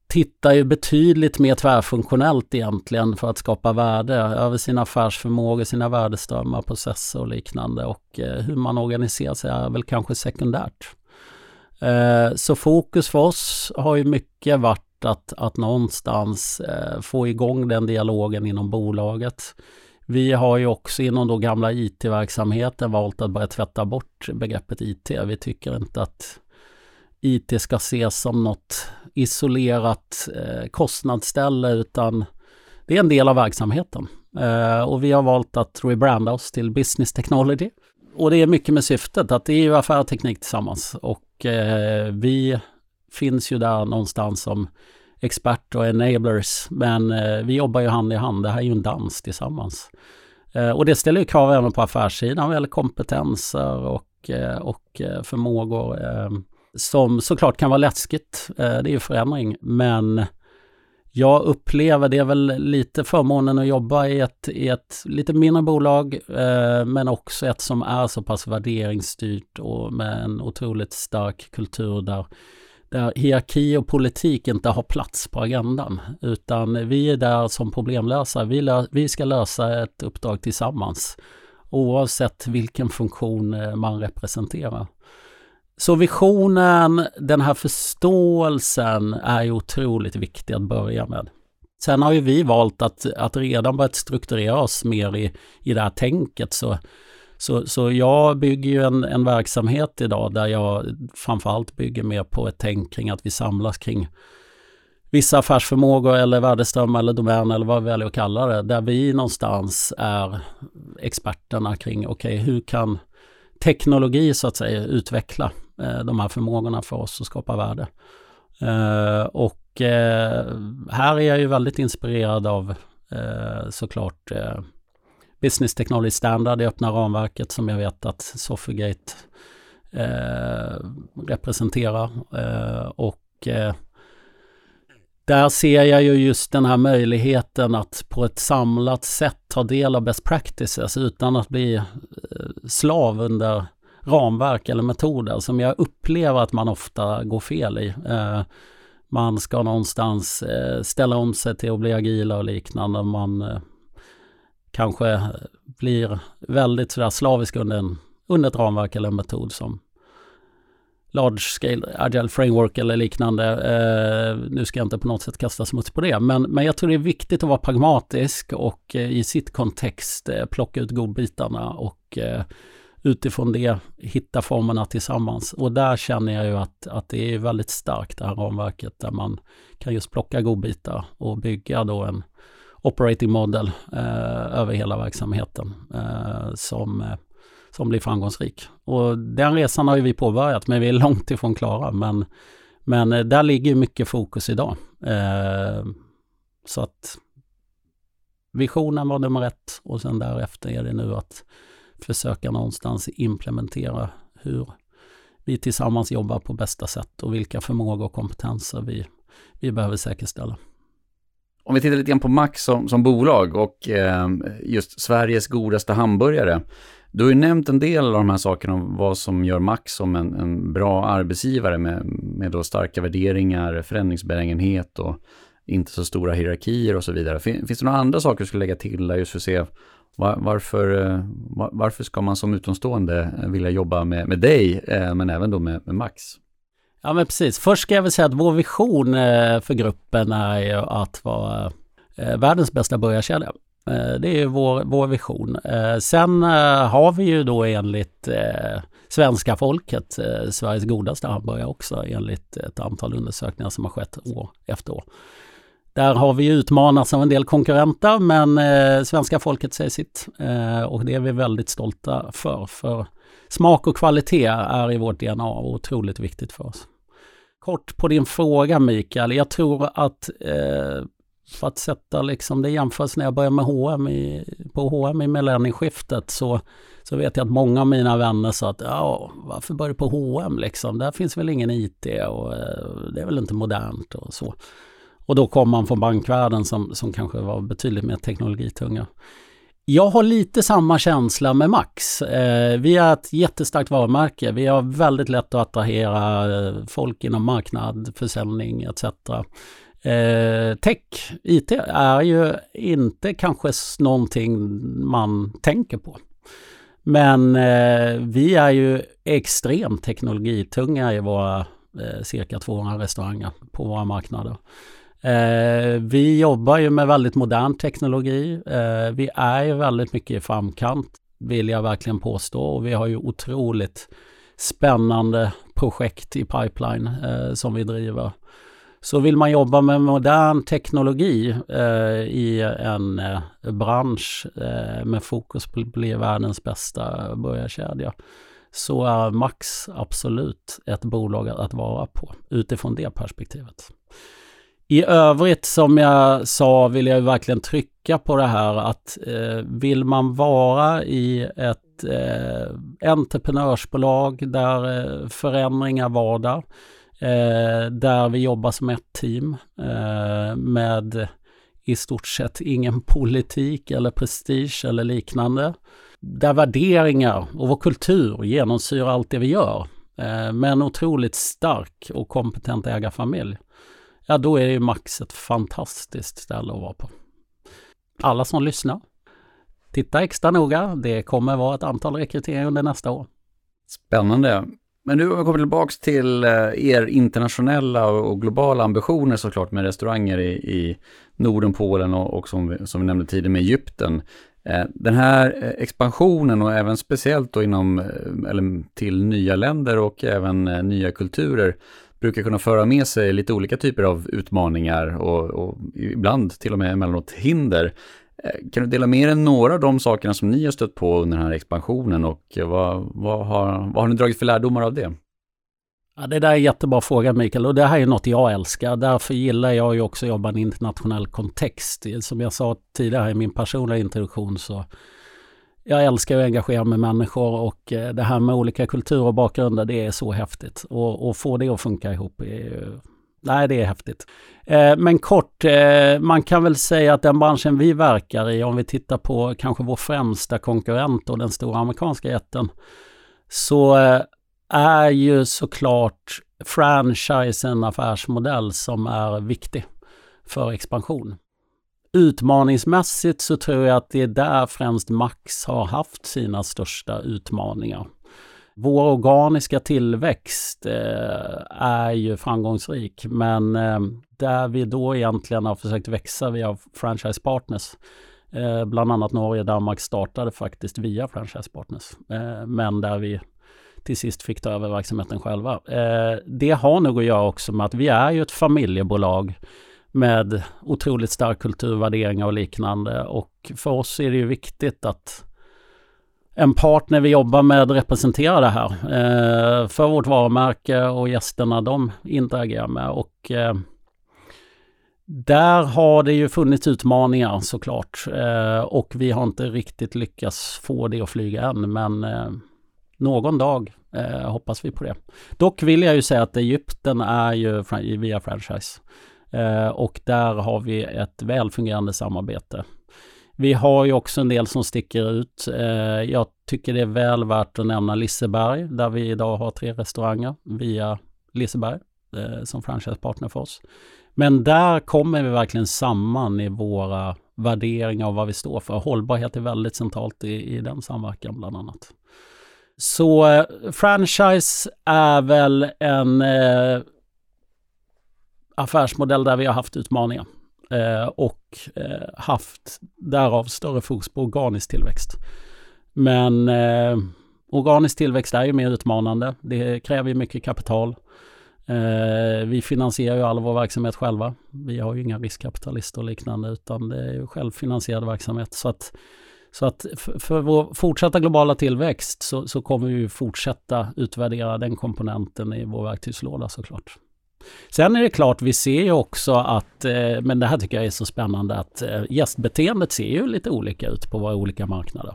[SPEAKER 2] tittar ju betydligt mer tvärfunktionellt egentligen för att skapa värde över sina affärsförmågor, sina värdeströmmar, processer och liknande. Och eh, hur man organiserar sig är väl kanske sekundärt. Så fokus för oss har ju mycket varit att, att någonstans få igång den dialogen inom bolaget vi har ju också inom då gamla IT-verksamheten valt att börja tvätta bort begreppet IT. Vi tycker inte att IT ska ses som något isolerat eh, kostnadsställe utan det är en del av verksamheten. Eh, och vi har valt att rebranda oss till Business Technology. Och det är mycket med syftet att det är ju affär och teknik tillsammans och eh, vi finns ju där någonstans som expert och enablers. Men eh, vi jobbar ju hand i hand. Det här är ju en dans tillsammans. Eh, och det ställer ju krav även på affärssidan vad gäller kompetenser och, eh, och eh, förmågor. Eh, som såklart kan vara läskigt. Eh, det är ju förändring. Men jag upplever, det är väl lite förmånen att jobba i ett, i ett lite mindre bolag, men också ett som är så pass värderingsstyrt och med en otroligt stark kultur där där hierarki och politik inte har plats på agendan. Utan vi är där som problemlösare. Vi, lö vi ska lösa ett uppdrag tillsammans. Oavsett vilken funktion eh, man representerar. Så visionen, den här förståelsen är ju otroligt viktig att börja med. Sen har ju vi valt att, att redan börjat strukturera oss mer i, i det här tänket. Så, så, så jag bygger ju en, en verksamhet idag där jag framförallt bygger mer på ett tänk kring att vi samlas kring vissa affärsförmågor eller värdeströmmar eller domän eller vad vi väljer att kalla det. Där vi någonstans är experterna kring, okej okay, hur kan teknologi så att säga utveckla eh, de här förmågorna för oss och skapa värde. Eh, och eh, här är jag ju väldigt inspirerad av eh, såklart eh, Business Technology Standard, det öppna ramverket som jag vet att Sofigate eh, representerar. Eh, och eh, där ser jag ju just den här möjligheten att på ett samlat sätt ta del av best practices utan att bli eh, slav under ramverk eller metoder som jag upplever att man ofta går fel i. Eh, man ska någonstans eh, ställa om sig till att bli agila och liknande. Man eh, kanske blir väldigt sådär slavisk under, en, under ett ramverk eller en metod som large scale agile framework eller liknande. Eh, nu ska jag inte på något sätt kasta smuts på det, men, men jag tror det är viktigt att vara pragmatisk och eh, i sitt kontext eh, plocka ut godbitarna och eh, utifrån det hitta formerna tillsammans. Och där känner jag ju att, att det är väldigt starkt det här ramverket där man kan just plocka godbitar och bygga då en operating model eh, över hela verksamheten eh, som, eh, som blir framgångsrik. Och den resan har ju vi påbörjat men vi är långt ifrån klara. Men, men eh, där ligger mycket fokus idag. Eh, så att visionen var nummer ett och sen därefter är det nu att försöka någonstans implementera hur vi tillsammans jobbar på bästa sätt och vilka förmågor och kompetenser vi, vi behöver säkerställa.
[SPEAKER 1] Om vi tittar lite grann på Max som, som bolag och eh, just Sveriges godaste hamburgare. Du har ju nämnt en del av de här sakerna om vad som gör Max som en, en bra arbetsgivare med, med då starka värderingar, förändringsbenägenhet och inte så stora hierarkier och så vidare. Finns det några andra saker du skulle lägga till där just för att se var, varför, eh, var, varför ska man som utomstående eh, vilja jobba med, med dig, eh, men även då med, med Max?
[SPEAKER 2] Ja men precis. Först ska jag väl säga att vår vision eh, för gruppen är ju att vara eh, världens bästa börjarkedja. Eh, det är ju vår, vår vision. Sen har vi ju då enligt svenska folket Sveriges godaste hamburgare också enligt ett antal undersökningar som har skett år efter år. Där har vi utmanats av en del konkurrenter men eh, svenska folket säger sitt eh, och det är vi väldigt stolta för. För smak och kvalitet är i vårt DNA och otroligt viktigt för oss. Kort på din fråga Mikael, jag tror att eh, för att sätta liksom det jämförs när jag började med H&M i, på H&M i millennieskiftet så, så vet jag att många av mina vänner sa att ja, varför börjar du på H&M liksom? Där finns väl ingen IT och eh, det är väl inte modernt och så. Och då kom man från bankvärlden som, som kanske var betydligt mer teknologitunga. Jag har lite samma känsla med Max. Eh, vi är ett jättestarkt varumärke. Vi har väldigt lätt att attrahera eh, folk inom marknad, försäljning etc. Eh, tech, IT, är ju inte kanske någonting man tänker på. Men eh, vi är ju extremt teknologitunga i våra eh, cirka 200 restauranger på våra marknader. Eh, vi jobbar ju med väldigt modern teknologi. Eh, vi är ju väldigt mycket i framkant, vill jag verkligen påstå. Och vi har ju otroligt spännande projekt i pipeline eh, som vi driver. Så vill man jobba med modern teknologi eh, i en eh, bransch eh, med fokus på att bli världens bästa börjarkedja så är Max absolut ett bolag att vara på utifrån det perspektivet. I övrigt som jag sa vill jag verkligen trycka på det här att eh, vill man vara i ett eh, entreprenörsbolag där eh, förändringar vardag, eh, där vi jobbar som ett team eh, med i stort sett ingen politik eller prestige eller liknande. Där värderingar och vår kultur genomsyrar allt det vi gör. Eh, med en otroligt stark och kompetent ägarfamilj ja då är det ju Max ett fantastiskt ställe att vara på. Alla som lyssnar, titta extra noga. Det kommer vara ett antal rekryteringar under nästa år.
[SPEAKER 1] Spännande. Men nu om vi kommer tillbaka till eh, er internationella och globala ambitioner såklart med restauranger i, i Norden, Polen och, och som, vi, som vi nämnde tidigare med Egypten. Eh, den här eh, expansionen och även speciellt då inom, eller till nya länder och även nya kulturer brukar kunna föra med sig lite olika typer av utmaningar och, och ibland till och med emellanåt hinder. Eh, kan du dela med dig några av de sakerna som ni har stött på under den här expansionen och vad, vad, har, vad har ni dragit för lärdomar av det?
[SPEAKER 2] Ja, det där är en jättebra fråga Mikael och det här är något jag älskar. Därför gillar jag ju också att jobba i en internationell kontext. Som jag sa tidigare i min personliga introduktion så jag älskar att engagera med människor och eh, det här med olika kulturer och bakgrunder det är så häftigt. Och, och få det att funka ihop är Nej, det är häftigt. Eh, men kort, eh, man kan väl säga att den branschen vi verkar i, om vi tittar på kanske vår främsta konkurrent och den stora amerikanska jätten, så eh, är ju såklart franchise en affärsmodell som är viktig för expansion. Utmaningsmässigt så tror jag att det är där främst Max har haft sina största utmaningar. Vår organiska tillväxt eh, är ju framgångsrik men eh, där vi då egentligen har försökt växa via franchise partners. Eh, bland annat Norge och Danmark startade faktiskt via franchise partners. Eh, men där vi till sist fick ta över verksamheten själva. Eh, det har nog att göra också med att vi är ju ett familjebolag med otroligt stark kulturvärderingar och liknande och för oss är det ju viktigt att en partner vi jobbar med representerar det här eh, för vårt varumärke och gästerna de interagerar med. Och eh, där har det ju funnits utmaningar såklart eh, och vi har inte riktigt lyckats få det att flyga än men eh, någon dag eh, hoppas vi på det. Dock vill jag ju säga att Egypten är ju via franchise eh, Eh, och där har vi ett välfungerande samarbete. Vi har ju också en del som sticker ut. Eh, jag tycker det är väl värt att nämna Liseberg där vi idag har tre restauranger via Liseberg eh, som franchisepartner för oss. Men där kommer vi verkligen samman i våra värderingar och vad vi står för. Hållbarhet är väldigt centralt i, i den samverkan bland annat. Så franchise är väl en eh, affärsmodell där vi har haft utmaningar eh, och eh, haft därav större fokus på organisk tillväxt. Men eh, organisk tillväxt är ju mer utmanande. Det kräver ju mycket kapital. Eh, vi finansierar ju all vår verksamhet själva. Vi har ju inga riskkapitalister och liknande utan det är ju självfinansierad verksamhet. Så att, så att för vår fortsatta globala tillväxt så, så kommer vi fortsätta utvärdera den komponenten i vår verktygslåda såklart. Sen är det klart, vi ser ju också att, eh, men det här tycker jag är så spännande, att eh, gästbeteendet ser ju lite olika ut på våra olika marknader.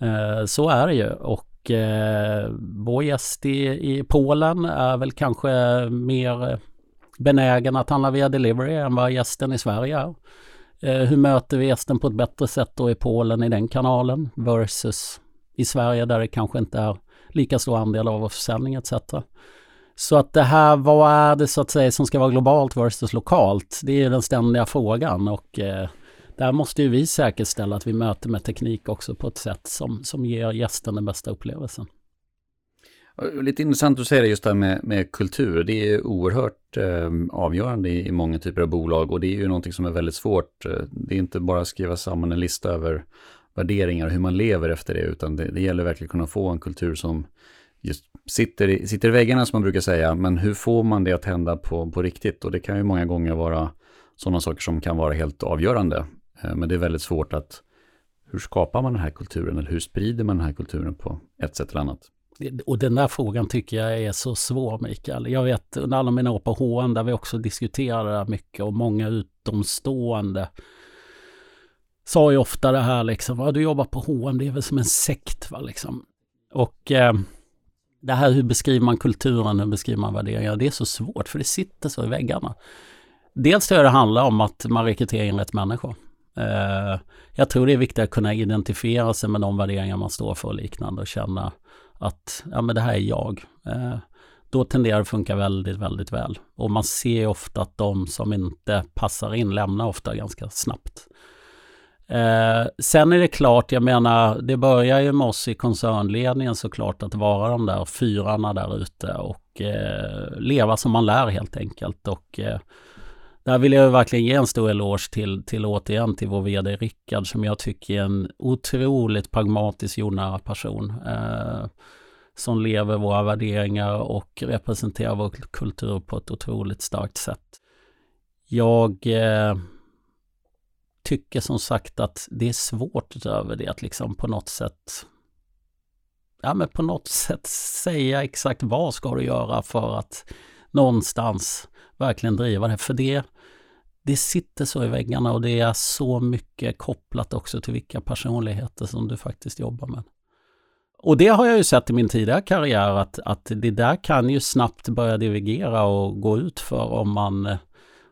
[SPEAKER 2] Eh, så är det ju och vår gäst i, i Polen är väl kanske mer benägen att handla via delivery än vad gästen i Sverige är. Hur möter vi gästen på ett bättre sätt då i Polen i den kanalen versus i Sverige där det kanske inte är lika stor andel av vår försäljning etc. Så att det här, vad är det så att säga som ska vara globalt versus lokalt? Det är den ständiga frågan och eh, där måste ju vi säkerställa att vi möter med teknik också på ett sätt som, som ger gästen den bästa upplevelsen.
[SPEAKER 1] Lite intressant att säga det just det här med, med kultur. Det är oerhört eh, avgörande i, i, många typer av bolag och det är ju någonting som är väldigt svårt. Det är inte bara att skriva samman en lista över värderingar och hur man lever efter det, utan det, det gäller verkligen att kunna få en kultur som just sitter i, sitter i väggarna som man brukar säga, men hur får man det att hända på, på riktigt? Och det kan ju många gånger vara sådana saker som kan vara helt avgörande. Eh, men det är väldigt svårt att, hur skapar man den här kulturen eller hur sprider man den här kulturen på ett sätt eller annat?
[SPEAKER 2] Och den där frågan tycker jag är så svår Mikael. Jag vet under alla mina år på HN där vi också diskuterade det här mycket och många utomstående sa ju ofta det här liksom, ja, du jobbar på H&M det är väl som en sekt va liksom. Och eh, det här hur beskriver man kulturen, hur beskriver man värderingar, det är så svårt för det sitter så i väggarna. Dels tror jag det handlar om att man rekryterar in rätt människor. Eh, jag tror det är viktigt att kunna identifiera sig med de värderingar man står för och liknande och känna att ja, men det här är jag. Eh, då tenderar det att funka väldigt, väldigt väl. Och man ser ofta att de som inte passar in lämnar ofta ganska snabbt. Eh, sen är det klart, jag menar, det börjar ju med oss i koncernledningen såklart att vara de där fyrarna där ute och eh, leva som man lär helt enkelt. Och eh, där vill jag verkligen ge en stor eloge till, till återigen till vår VD Rickard som jag tycker är en otroligt pragmatisk jordnära person. Eh, som lever våra värderingar och representerar vår kultur på ett otroligt starkt sätt. Jag eh, tycker som sagt att det är svårt utöver det att liksom på något sätt ja men på något sätt säga exakt vad ska du göra för att någonstans verkligen driva det. För det, det sitter så i väggarna och det är så mycket kopplat också till vilka personligheter som du faktiskt jobbar med. Och det har jag ju sett i min tidigare karriär att, att det där kan ju snabbt börja divergera och gå ut för om man eh,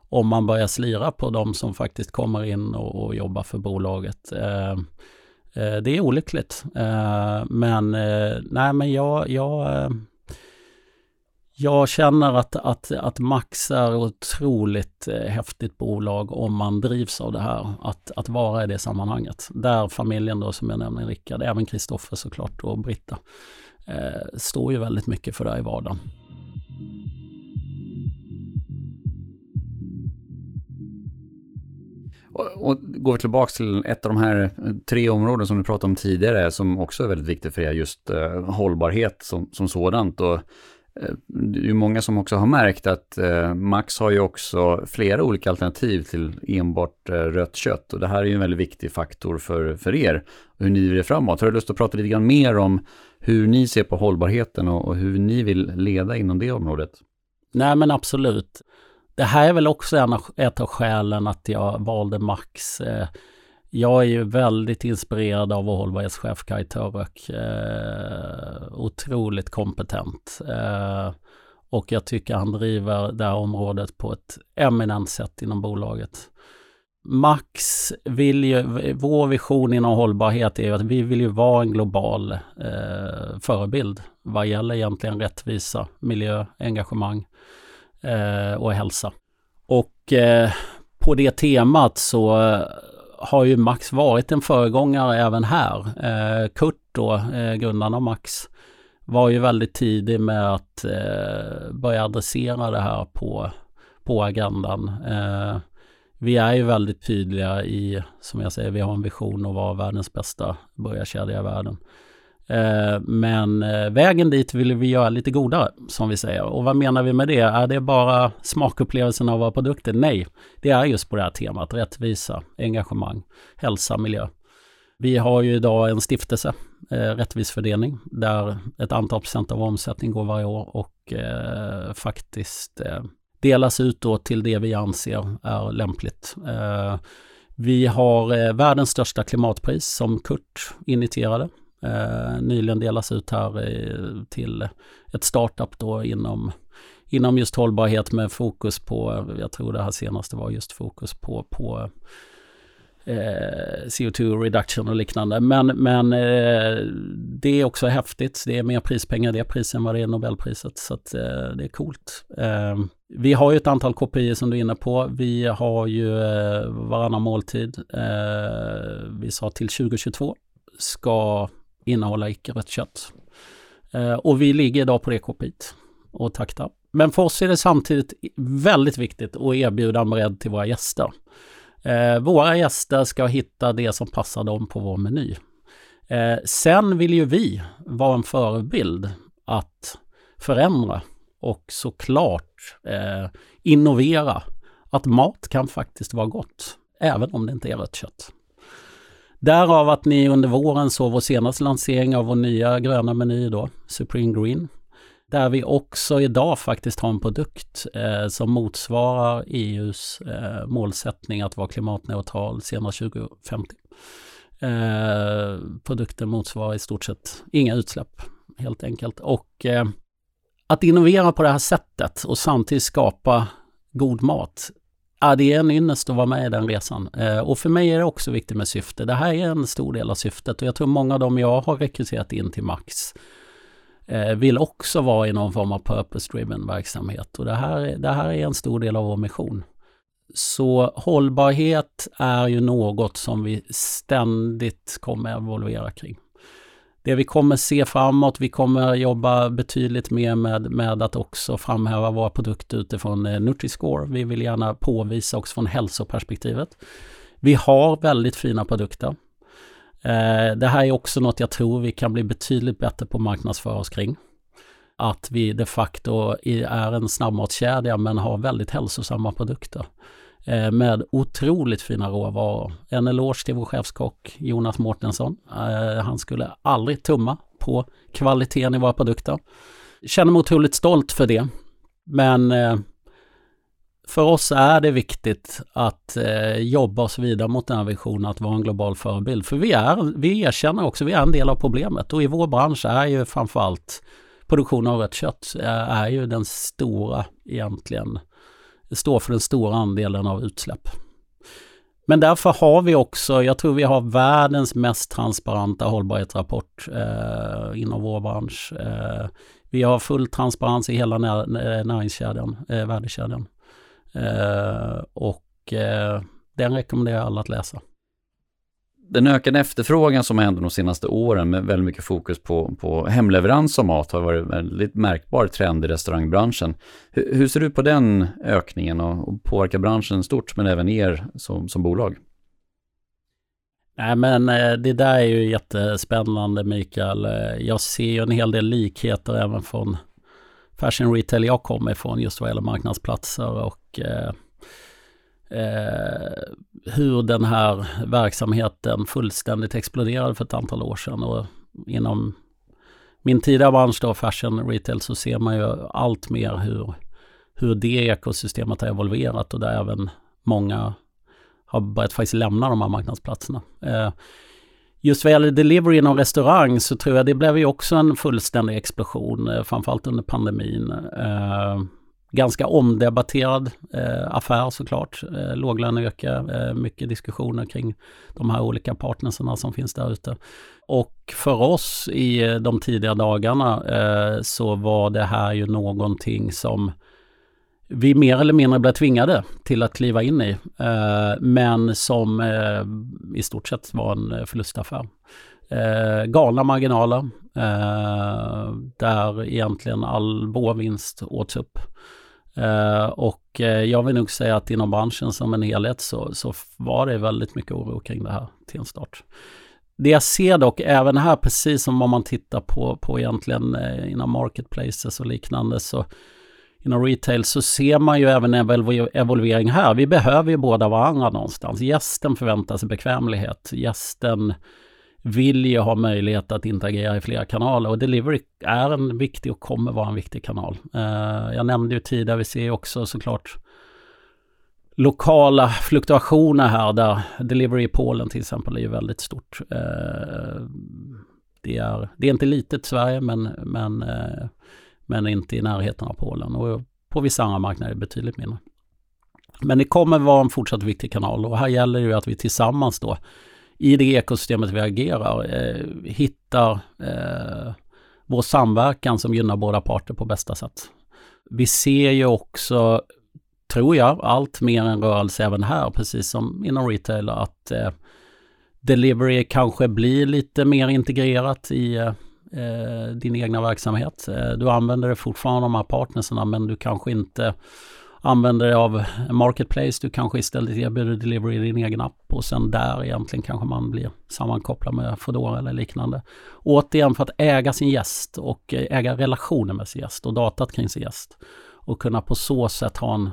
[SPEAKER 2] om man börjar slira på de som faktiskt kommer in och, och jobbar för bolaget. Eh, eh, det är olyckligt. Eh, men eh, nej, men jag, jag, eh, jag känner att, att, att Max är otroligt eh, häftigt bolag om man drivs av det här. Att, att vara i det sammanhanget. Där familjen då som jag nämnde, Rickard, även Kristoffer såklart och Britta, eh, står ju väldigt mycket för det här i vardagen.
[SPEAKER 1] Och, och går vi tillbaka till ett av de här eh, tre områden som du pratade om tidigare, som också är väldigt viktigt för er, just eh, hållbarhet som, som sådant. Och, eh, det är ju många som också har märkt att eh, Max har ju också flera olika alternativ till enbart eh, rött kött. Och det här är ju en väldigt viktig faktor för, för er, hur ni vill framåt. Har du lust att prata lite grann mer om hur ni ser på hållbarheten och, och hur ni vill leda inom det området?
[SPEAKER 2] Nej men absolut. Det här är väl också en av, ett av skälen att jag valde Max. Eh, jag är ju väldigt inspirerad av vår hållbarhetschef Kaj Török. Eh, otroligt kompetent. Eh, och jag tycker han driver det här området på ett eminent sätt inom bolaget. Max vill ju, vår vision inom hållbarhet är ju att vi vill ju vara en global eh, förebild vad gäller egentligen rättvisa, miljö, engagemang Eh, och hälsa. Och eh, på det temat så eh, har ju Max varit en föregångare även här. Eh, Kurt då, eh, grundaren av Max, var ju väldigt tidig med att eh, börja adressera det här på, på agendan. Eh, vi är ju väldigt tydliga i, som jag säger, vi har en vision att vara världens bästa burgarkedja i världen. Eh, men eh, vägen dit vill vi göra lite godare, som vi säger. Och vad menar vi med det? Är det bara smakupplevelsen av våra produkter? Nej, det är just på det här temat. Rättvisa, engagemang, hälsa, miljö. Vi har ju idag en stiftelse, eh, Rättvis fördelning, där ett antal procent av omsättning går varje år och eh, faktiskt eh, delas ut då till det vi anser är lämpligt. Eh, vi har världens största klimatpris som Kurt initierade eh, nyligen delas ut här eh, till ett startup då inom, inom just hållbarhet med fokus på, jag tror det här senaste var just fokus på, på eh, CO2 reduction och liknande. Men, men eh, det är också häftigt. Det är mer prispengar det priset än vad det är Nobelpriset. Så att, eh, det är coolt. Eh, vi har ju ett antal kopior som du är inne på. Vi har ju eh, varannan måltid. Eh, vi sa till 2022 ska innehålla icke-rött kött. Eh, och vi ligger idag på det kopit och taktar. Men för oss är det samtidigt väldigt viktigt att erbjuda en bredd till våra gäster. Eh, våra gäster ska hitta det som passar dem på vår meny. Eh, sen vill ju vi vara en förebild att förändra och såklart eh, innovera. Att mat kan faktiskt vara gott, även om det inte är rött kött. Därav att ni under våren såg vår senaste lansering av vår nya gröna meny då, Supreme Green. Där vi också idag faktiskt har en produkt eh, som motsvarar EUs eh, målsättning att vara klimatneutral senast 2050. Eh, produkten motsvarar i stort sett inga utsläpp helt enkelt. Och eh, att innovera på det här sättet och samtidigt skapa god mat Ja, det är en ynnest att vara med i den resan. Eh, och för mig är det också viktigt med syfte. Det här är en stor del av syftet och jag tror många av dem jag har rekryterat in till Max eh, vill också vara i någon form av purpose-driven verksamhet. Och det här, det här är en stor del av vår mission. Så hållbarhet är ju något som vi ständigt kommer evolvera kring. Det vi kommer se framåt, vi kommer jobba betydligt mer med, med att också framhäva våra produkter utifrån eh, Nutri-score. Vi vill gärna påvisa också från hälsoperspektivet. Vi har väldigt fina produkter. Eh, det här är också något jag tror vi kan bli betydligt bättre på att marknadsföra oss kring. Att vi de facto är en snabbmatskedja men har väldigt hälsosamma produkter. Eh, med otroligt fina råvaror. En eloge till vår chefskock Jonas Mårtensson. Eh, han skulle aldrig tumma på kvaliteten i våra produkter. Känner mig otroligt stolt för det. Men eh, för oss är det viktigt att jobba oss vidare mot den här visionen att vara en global förebild. För vi, är, vi erkänner också, vi är en del av problemet och i vår bransch är ju framförallt produktion av rött kött är ju den stora egentligen står för den stora andelen av utsläpp. Men därför har vi också, jag tror vi har världens mest transparenta hållbarhetsrapport eh, inom vår bransch. Eh, vi har full transparens i hela när, näringskedjan, eh, värdekedjan. Eh, och eh, den rekommenderar jag alla att läsa
[SPEAKER 1] den ökade efterfrågan som har hänt de senaste åren med väldigt mycket fokus på, på hemleverans av mat har varit en väldigt märkbar trend i restaurangbranschen. Hur, hur ser du på den ökningen och, och påverkar branschen stort men även er som, som bolag?
[SPEAKER 2] Nej men eh, det där är ju jättespännande Mikael. Eh, jag ser ju en hel del likheter även från fashion retail jag kommer ifrån just vad gäller marknadsplatser och eh, eh, hur den här verksamheten fullständigt exploderade för ett antal år sedan. Och inom min tidigare bransch då, fashion retail, så ser man ju allt mer hur, hur det ekosystemet har evolverat och där även många har börjat faktiskt lämna de här marknadsplatserna. Eh, just vad gäller delivery inom restaurang så tror jag det blev ju också en fullständig explosion, eh, framförallt under pandemin. Eh, Ganska omdebatterad eh, affär såklart. Eh, låglöneyrke, eh, mycket diskussioner kring de här olika partnerserna som finns där ute. Och för oss i eh, de tidiga dagarna eh, så var det här ju någonting som vi mer eller mindre blev tvingade till att kliva in i. Eh, men som eh, i stort sett var en eh, förlustaffär. Eh, galna marginaler eh, där egentligen all vår vinst åts upp. Eh, och eh, jag vill nog säga att inom branschen som en helhet så, så var det väldigt mycket oro kring det här till en start. Det jag ser dock även här, precis som om man tittar på, på egentligen eh, inom marketplaces och liknande, så inom retail så ser man ju även en evolvering här. Vi behöver ju båda varandra någonstans. Gästen förväntar sig bekvämlighet. Gästen vill ju ha möjlighet att interagera i flera kanaler och delivery är en viktig och kommer vara en viktig kanal. Eh, jag nämnde ju tidigare, vi ser också såklart lokala fluktuationer här där delivery i Polen till exempel är ju väldigt stort. Eh, det, är, det är inte litet Sverige men, men, eh, men inte i närheten av Polen och på vissa andra marknader är det betydligt mindre. Men det kommer vara en fortsatt viktig kanal och här gäller det ju att vi tillsammans då i det ekosystemet vi agerar eh, hittar eh, vår samverkan som gynnar båda parter på bästa sätt. Vi ser ju också, tror jag, allt mer en rörelse även här, precis som inom retail, att eh, delivery kanske blir lite mer integrerat i eh, din egna verksamhet. Eh, du använder det fortfarande de här partnerserna men du kanske inte använder dig av Marketplace. Du kanske istället erbjuder delivery i din egen app och sen där egentligen kanske man blir sammankopplad med Foodora eller liknande. Återigen för att äga sin gäst och eh, äga relationer med sin gäst och datat kring sin gäst. Och kunna på så sätt ha en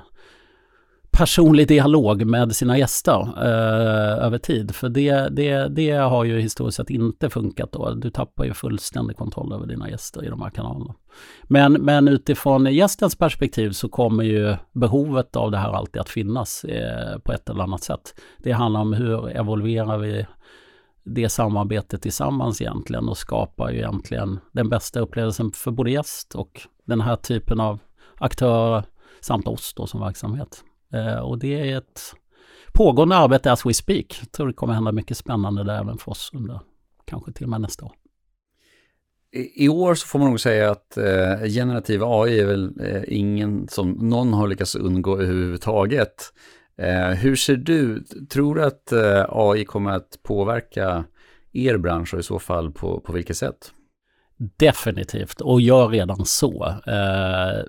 [SPEAKER 2] personlig dialog med sina gäster eh, över tid. För det, det, det har ju historiskt sett inte funkat då. Du tappar ju fullständig kontroll över dina gäster i de här kanalerna. Men, men utifrån gästens perspektiv så kommer ju behovet av det här alltid att finnas eh, på ett eller annat sätt. Det handlar om hur evolverar vi det samarbetet tillsammans egentligen och skapar ju egentligen den bästa upplevelsen för både gäst och den här typen av aktörer samt oss då som verksamhet. Eh, och det är ett pågående arbete as we speak. Jag tror det kommer hända mycket spännande där även för oss under kanske till och med nästa år.
[SPEAKER 1] I, år så får man nog säga att eh, generativ AI är väl eh, ingen som någon har lyckats undgå överhuvudtaget. Eh, hur ser du, tror du att eh, AI kommer att påverka er bransch och i så fall på, på vilket sätt?
[SPEAKER 2] Definitivt, och gör redan så. Eh,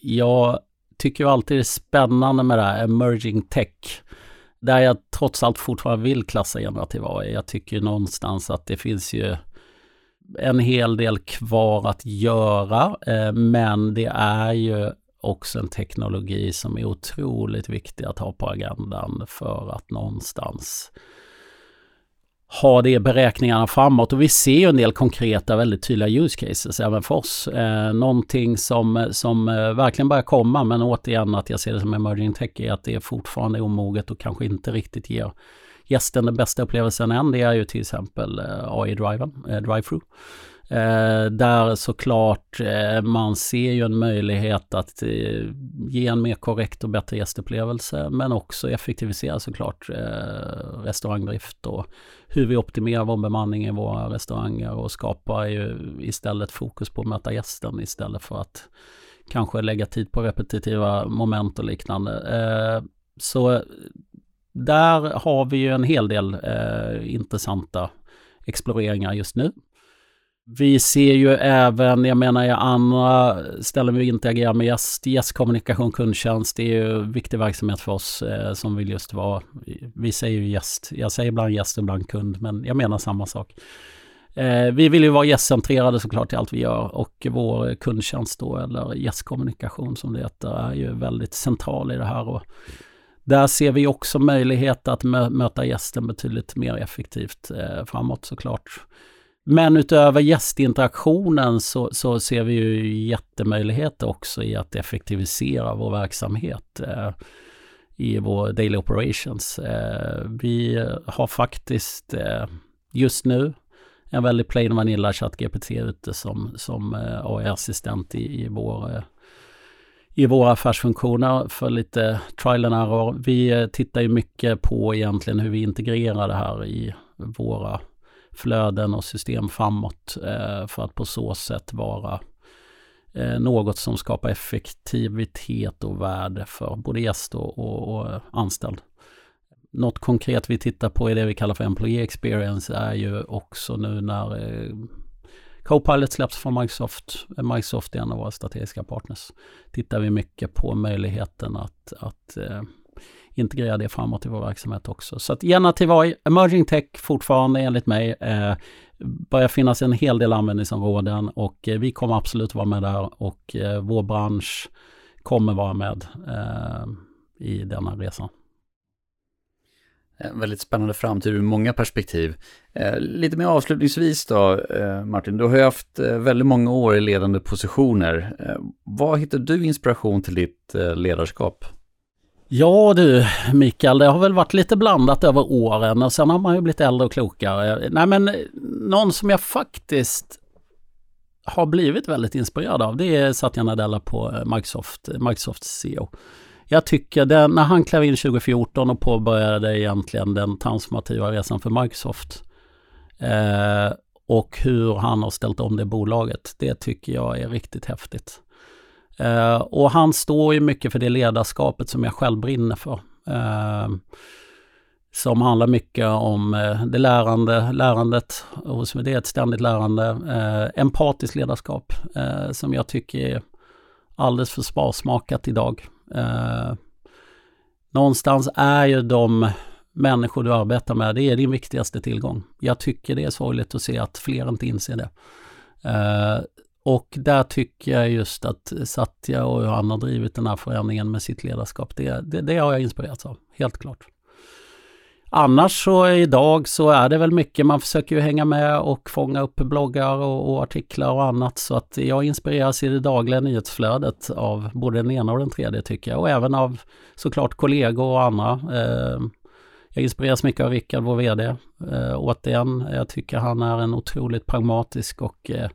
[SPEAKER 2] jag tycker ju alltid det är spännande med det här emerging tech. Där jag trots allt fortfarande vill klassa generativ AI. Jag tycker någonstans att det finns ju en hel del kvar att göra. Eh, men det är ju också en teknologi som är otroligt viktig att ha på agendan för att någonstans ha det beräkningarna framåt. Och vi ser ju en del konkreta, väldigt tydliga use cases även för oss. Eh, någonting som, som eh, verkligen börjar komma, men återigen att jag ser det som emerging tech, är att det är fortfarande omoget och kanske inte riktigt ger gästen den bästa upplevelsen än. Det är ju till exempel eh, AI-driven, eh, drive-through. Eh, där såklart eh, man ser ju en möjlighet att eh, ge en mer korrekt och bättre gästupplevelse men också effektivisera såklart eh, restaurangdrift och hur vi optimerar vår bemanning i våra restauranger och skapar ju istället fokus på att möta gästen istället för att kanske lägga tid på repetitiva moment och liknande. Eh, så där har vi ju en hel del eh, intressanta exploreringar just nu. Vi ser ju även, jag menar i andra ställen vi interagerar med gäst, gästkommunikation, kundtjänst, det är ju viktig verksamhet för oss eh, som vill just vara, vi säger ju gäst, jag säger ibland gäst och ibland kund, men jag menar samma sak. Eh, vi vill ju vara gästcentrerade såklart i allt vi gör och vår kundtjänst då, eller gästkommunikation som det heter, är ju väldigt central i det här. Och där ser vi också möjlighet att möta gästen betydligt mer effektivt eh, framåt såklart. Men utöver gästinteraktionen så, så ser vi ju jättemöjligheter också i att effektivisera vår verksamhet eh, i vår daily operations. Eh, vi har faktiskt eh, just nu en väldigt plain vanilla ChatGPT ute som, som eh, AI-assistent i, i, vår, eh, i våra affärsfunktioner för lite trial and error. Vi eh, tittar ju mycket på egentligen hur vi integrerar det här i våra flöden och system framåt eh, för att på så sätt vara eh, något som skapar effektivitet och värde för både gäst och, och, och anställd. Något konkret vi tittar på i det vi kallar för Employee Experience är ju också nu när eh, Copilot släpps från Microsoft. Microsoft är en av våra strategiska partners. Tittar vi mycket på möjligheten att, att eh, integrera det framåt i vår verksamhet också. Så att generativ AI, emerging tech fortfarande enligt mig eh, börjar finnas en hel del användningsområden och eh, vi kommer absolut vara med där och eh, vår bransch kommer vara med eh, i denna resa.
[SPEAKER 1] En väldigt spännande framtid ur många perspektiv. Eh, lite mer avslutningsvis då, eh, Martin. Du har ju haft eh, väldigt många år i ledande positioner. Eh, vad hittar du inspiration till ditt eh, ledarskap?
[SPEAKER 2] Ja du Mikael, det har väl varit lite blandat över åren och sen har man ju blivit äldre och klokare. Nej men eh, någon som jag faktiskt har blivit väldigt inspirerad av det är Satya Nadella på eh, Microsoft, eh, Microsoft CEO. Jag tycker det, när han klev in 2014 och påbörjade egentligen den transformativa resan för Microsoft eh, och hur han har ställt om det bolaget, det tycker jag är riktigt häftigt. Eh, och han står ju mycket för det ledarskapet som jag själv brinner för. Eh, som handlar mycket om eh, det lärande, lärandet hos det är ett ständigt lärande. Eh, empatiskt ledarskap eh, som jag tycker är alldeles för sparsmakat idag. någonstans är ju de människor du arbetar med, det är din viktigaste tillgång. Jag tycker det är sorgligt att se att fler inte inser det. Och där tycker jag just att Satya och hur han har drivit den här förändringen med sitt ledarskap, det, det, det har jag inspirerats av, helt klart. Annars så idag så är det väl mycket, man försöker ju hänga med och fånga upp bloggar och, och, artiklar och annat. Så att jag inspireras i det dagliga nyhetsflödet av både den ena och den tredje tycker jag. Och även av såklart kollegor och andra. Eh, jag inspireras mycket av Rickard, vår VD. Eh, återigen, jag tycker han är en otroligt pragmatisk och eh,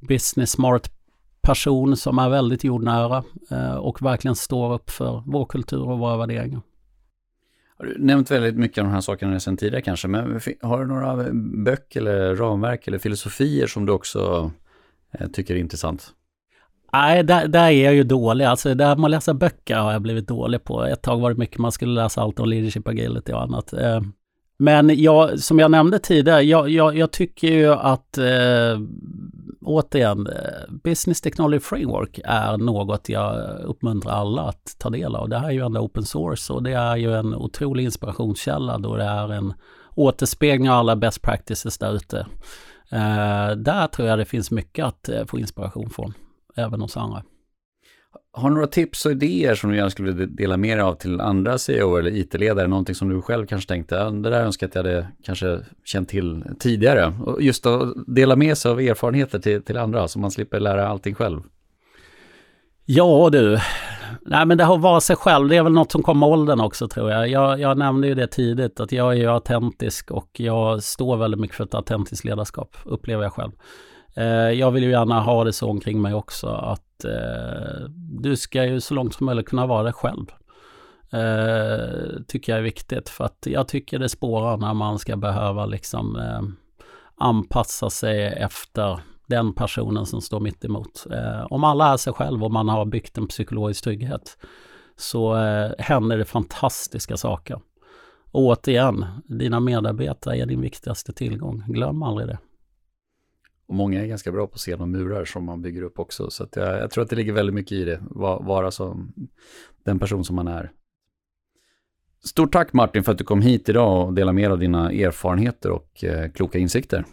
[SPEAKER 2] business smart person som är väldigt jordnära eh, och verkligen står upp för vår kultur och våra värderingar.
[SPEAKER 1] Har du nämnt väldigt mycket av de här sakerna sedan tidigare kanske, men har du några böcker eller ramverk eller filosofier som du också eh, tycker är intressant?
[SPEAKER 2] Nej, där, där är jag ju dålig. Alltså det här med att läsa böcker har jag blivit dålig på. Ett tag var det mycket man skulle läsa allt om leadership agility och annat. Eh, men jag, som jag nämnde tidigare, jag, jag, jag tycker ju att eh, återigen, eh, Business Technology Framework är något jag uppmuntrar alla att ta del av. Det här är ju ändå open source och det är ju en otrolig inspirationskälla då det är en återspegling av alla best practices där ute. Eh, där tror jag det finns mycket att eh, få inspiration från, även hos andra.
[SPEAKER 1] Har du några tips och idéer som du gärna skulle vilja dela med dig av till andra CEO eller IT-ledare? Någonting som du själv kanske tänkte, det där önskar jag att jag hade kanske känt till tidigare. Och just att dela med sig av erfarenheter till, till andra så man slipper lära allting själv.
[SPEAKER 2] Ja du, nej men det har varit sig själv, det är väl något som kommer med åldern också tror jag. jag. Jag nämnde ju det tidigt att jag är ju autentisk och jag står väldigt mycket för ett autentiskt ledarskap, upplever jag själv. Eh, jag vill ju gärna ha det så omkring mig också att eh, du ska ju så långt som möjligt kunna vara dig själv. Eh, tycker jag är viktigt för att jag tycker det spårar när man ska behöva liksom eh, anpassa sig efter den personen som står mitt emot. Eh, om alla är sig själv och man har byggt en psykologisk trygghet så eh, händer det fantastiska saker. Och återigen, dina medarbetare är din viktigaste tillgång. Glöm aldrig det.
[SPEAKER 1] Och många är ganska bra på att se de murar som man bygger upp också. Så jag, jag, tror att det ligger väldigt mycket i det, vara som den person som man är. Stort tack Martin för att du kom hit idag och delade med dig av dina erfarenheter och eh, kloka insikter.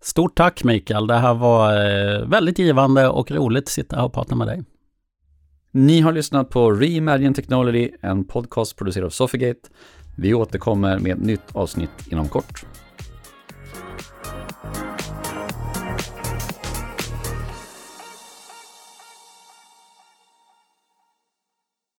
[SPEAKER 2] Stort tack Mikael, det här var eh, väldigt givande och roligt att sitta här och prata med dig.
[SPEAKER 1] Ni har lyssnat på Reimagine Technology, en podcast producerad av Sofigate. Vi återkommer med ett nytt avsnitt inom kort.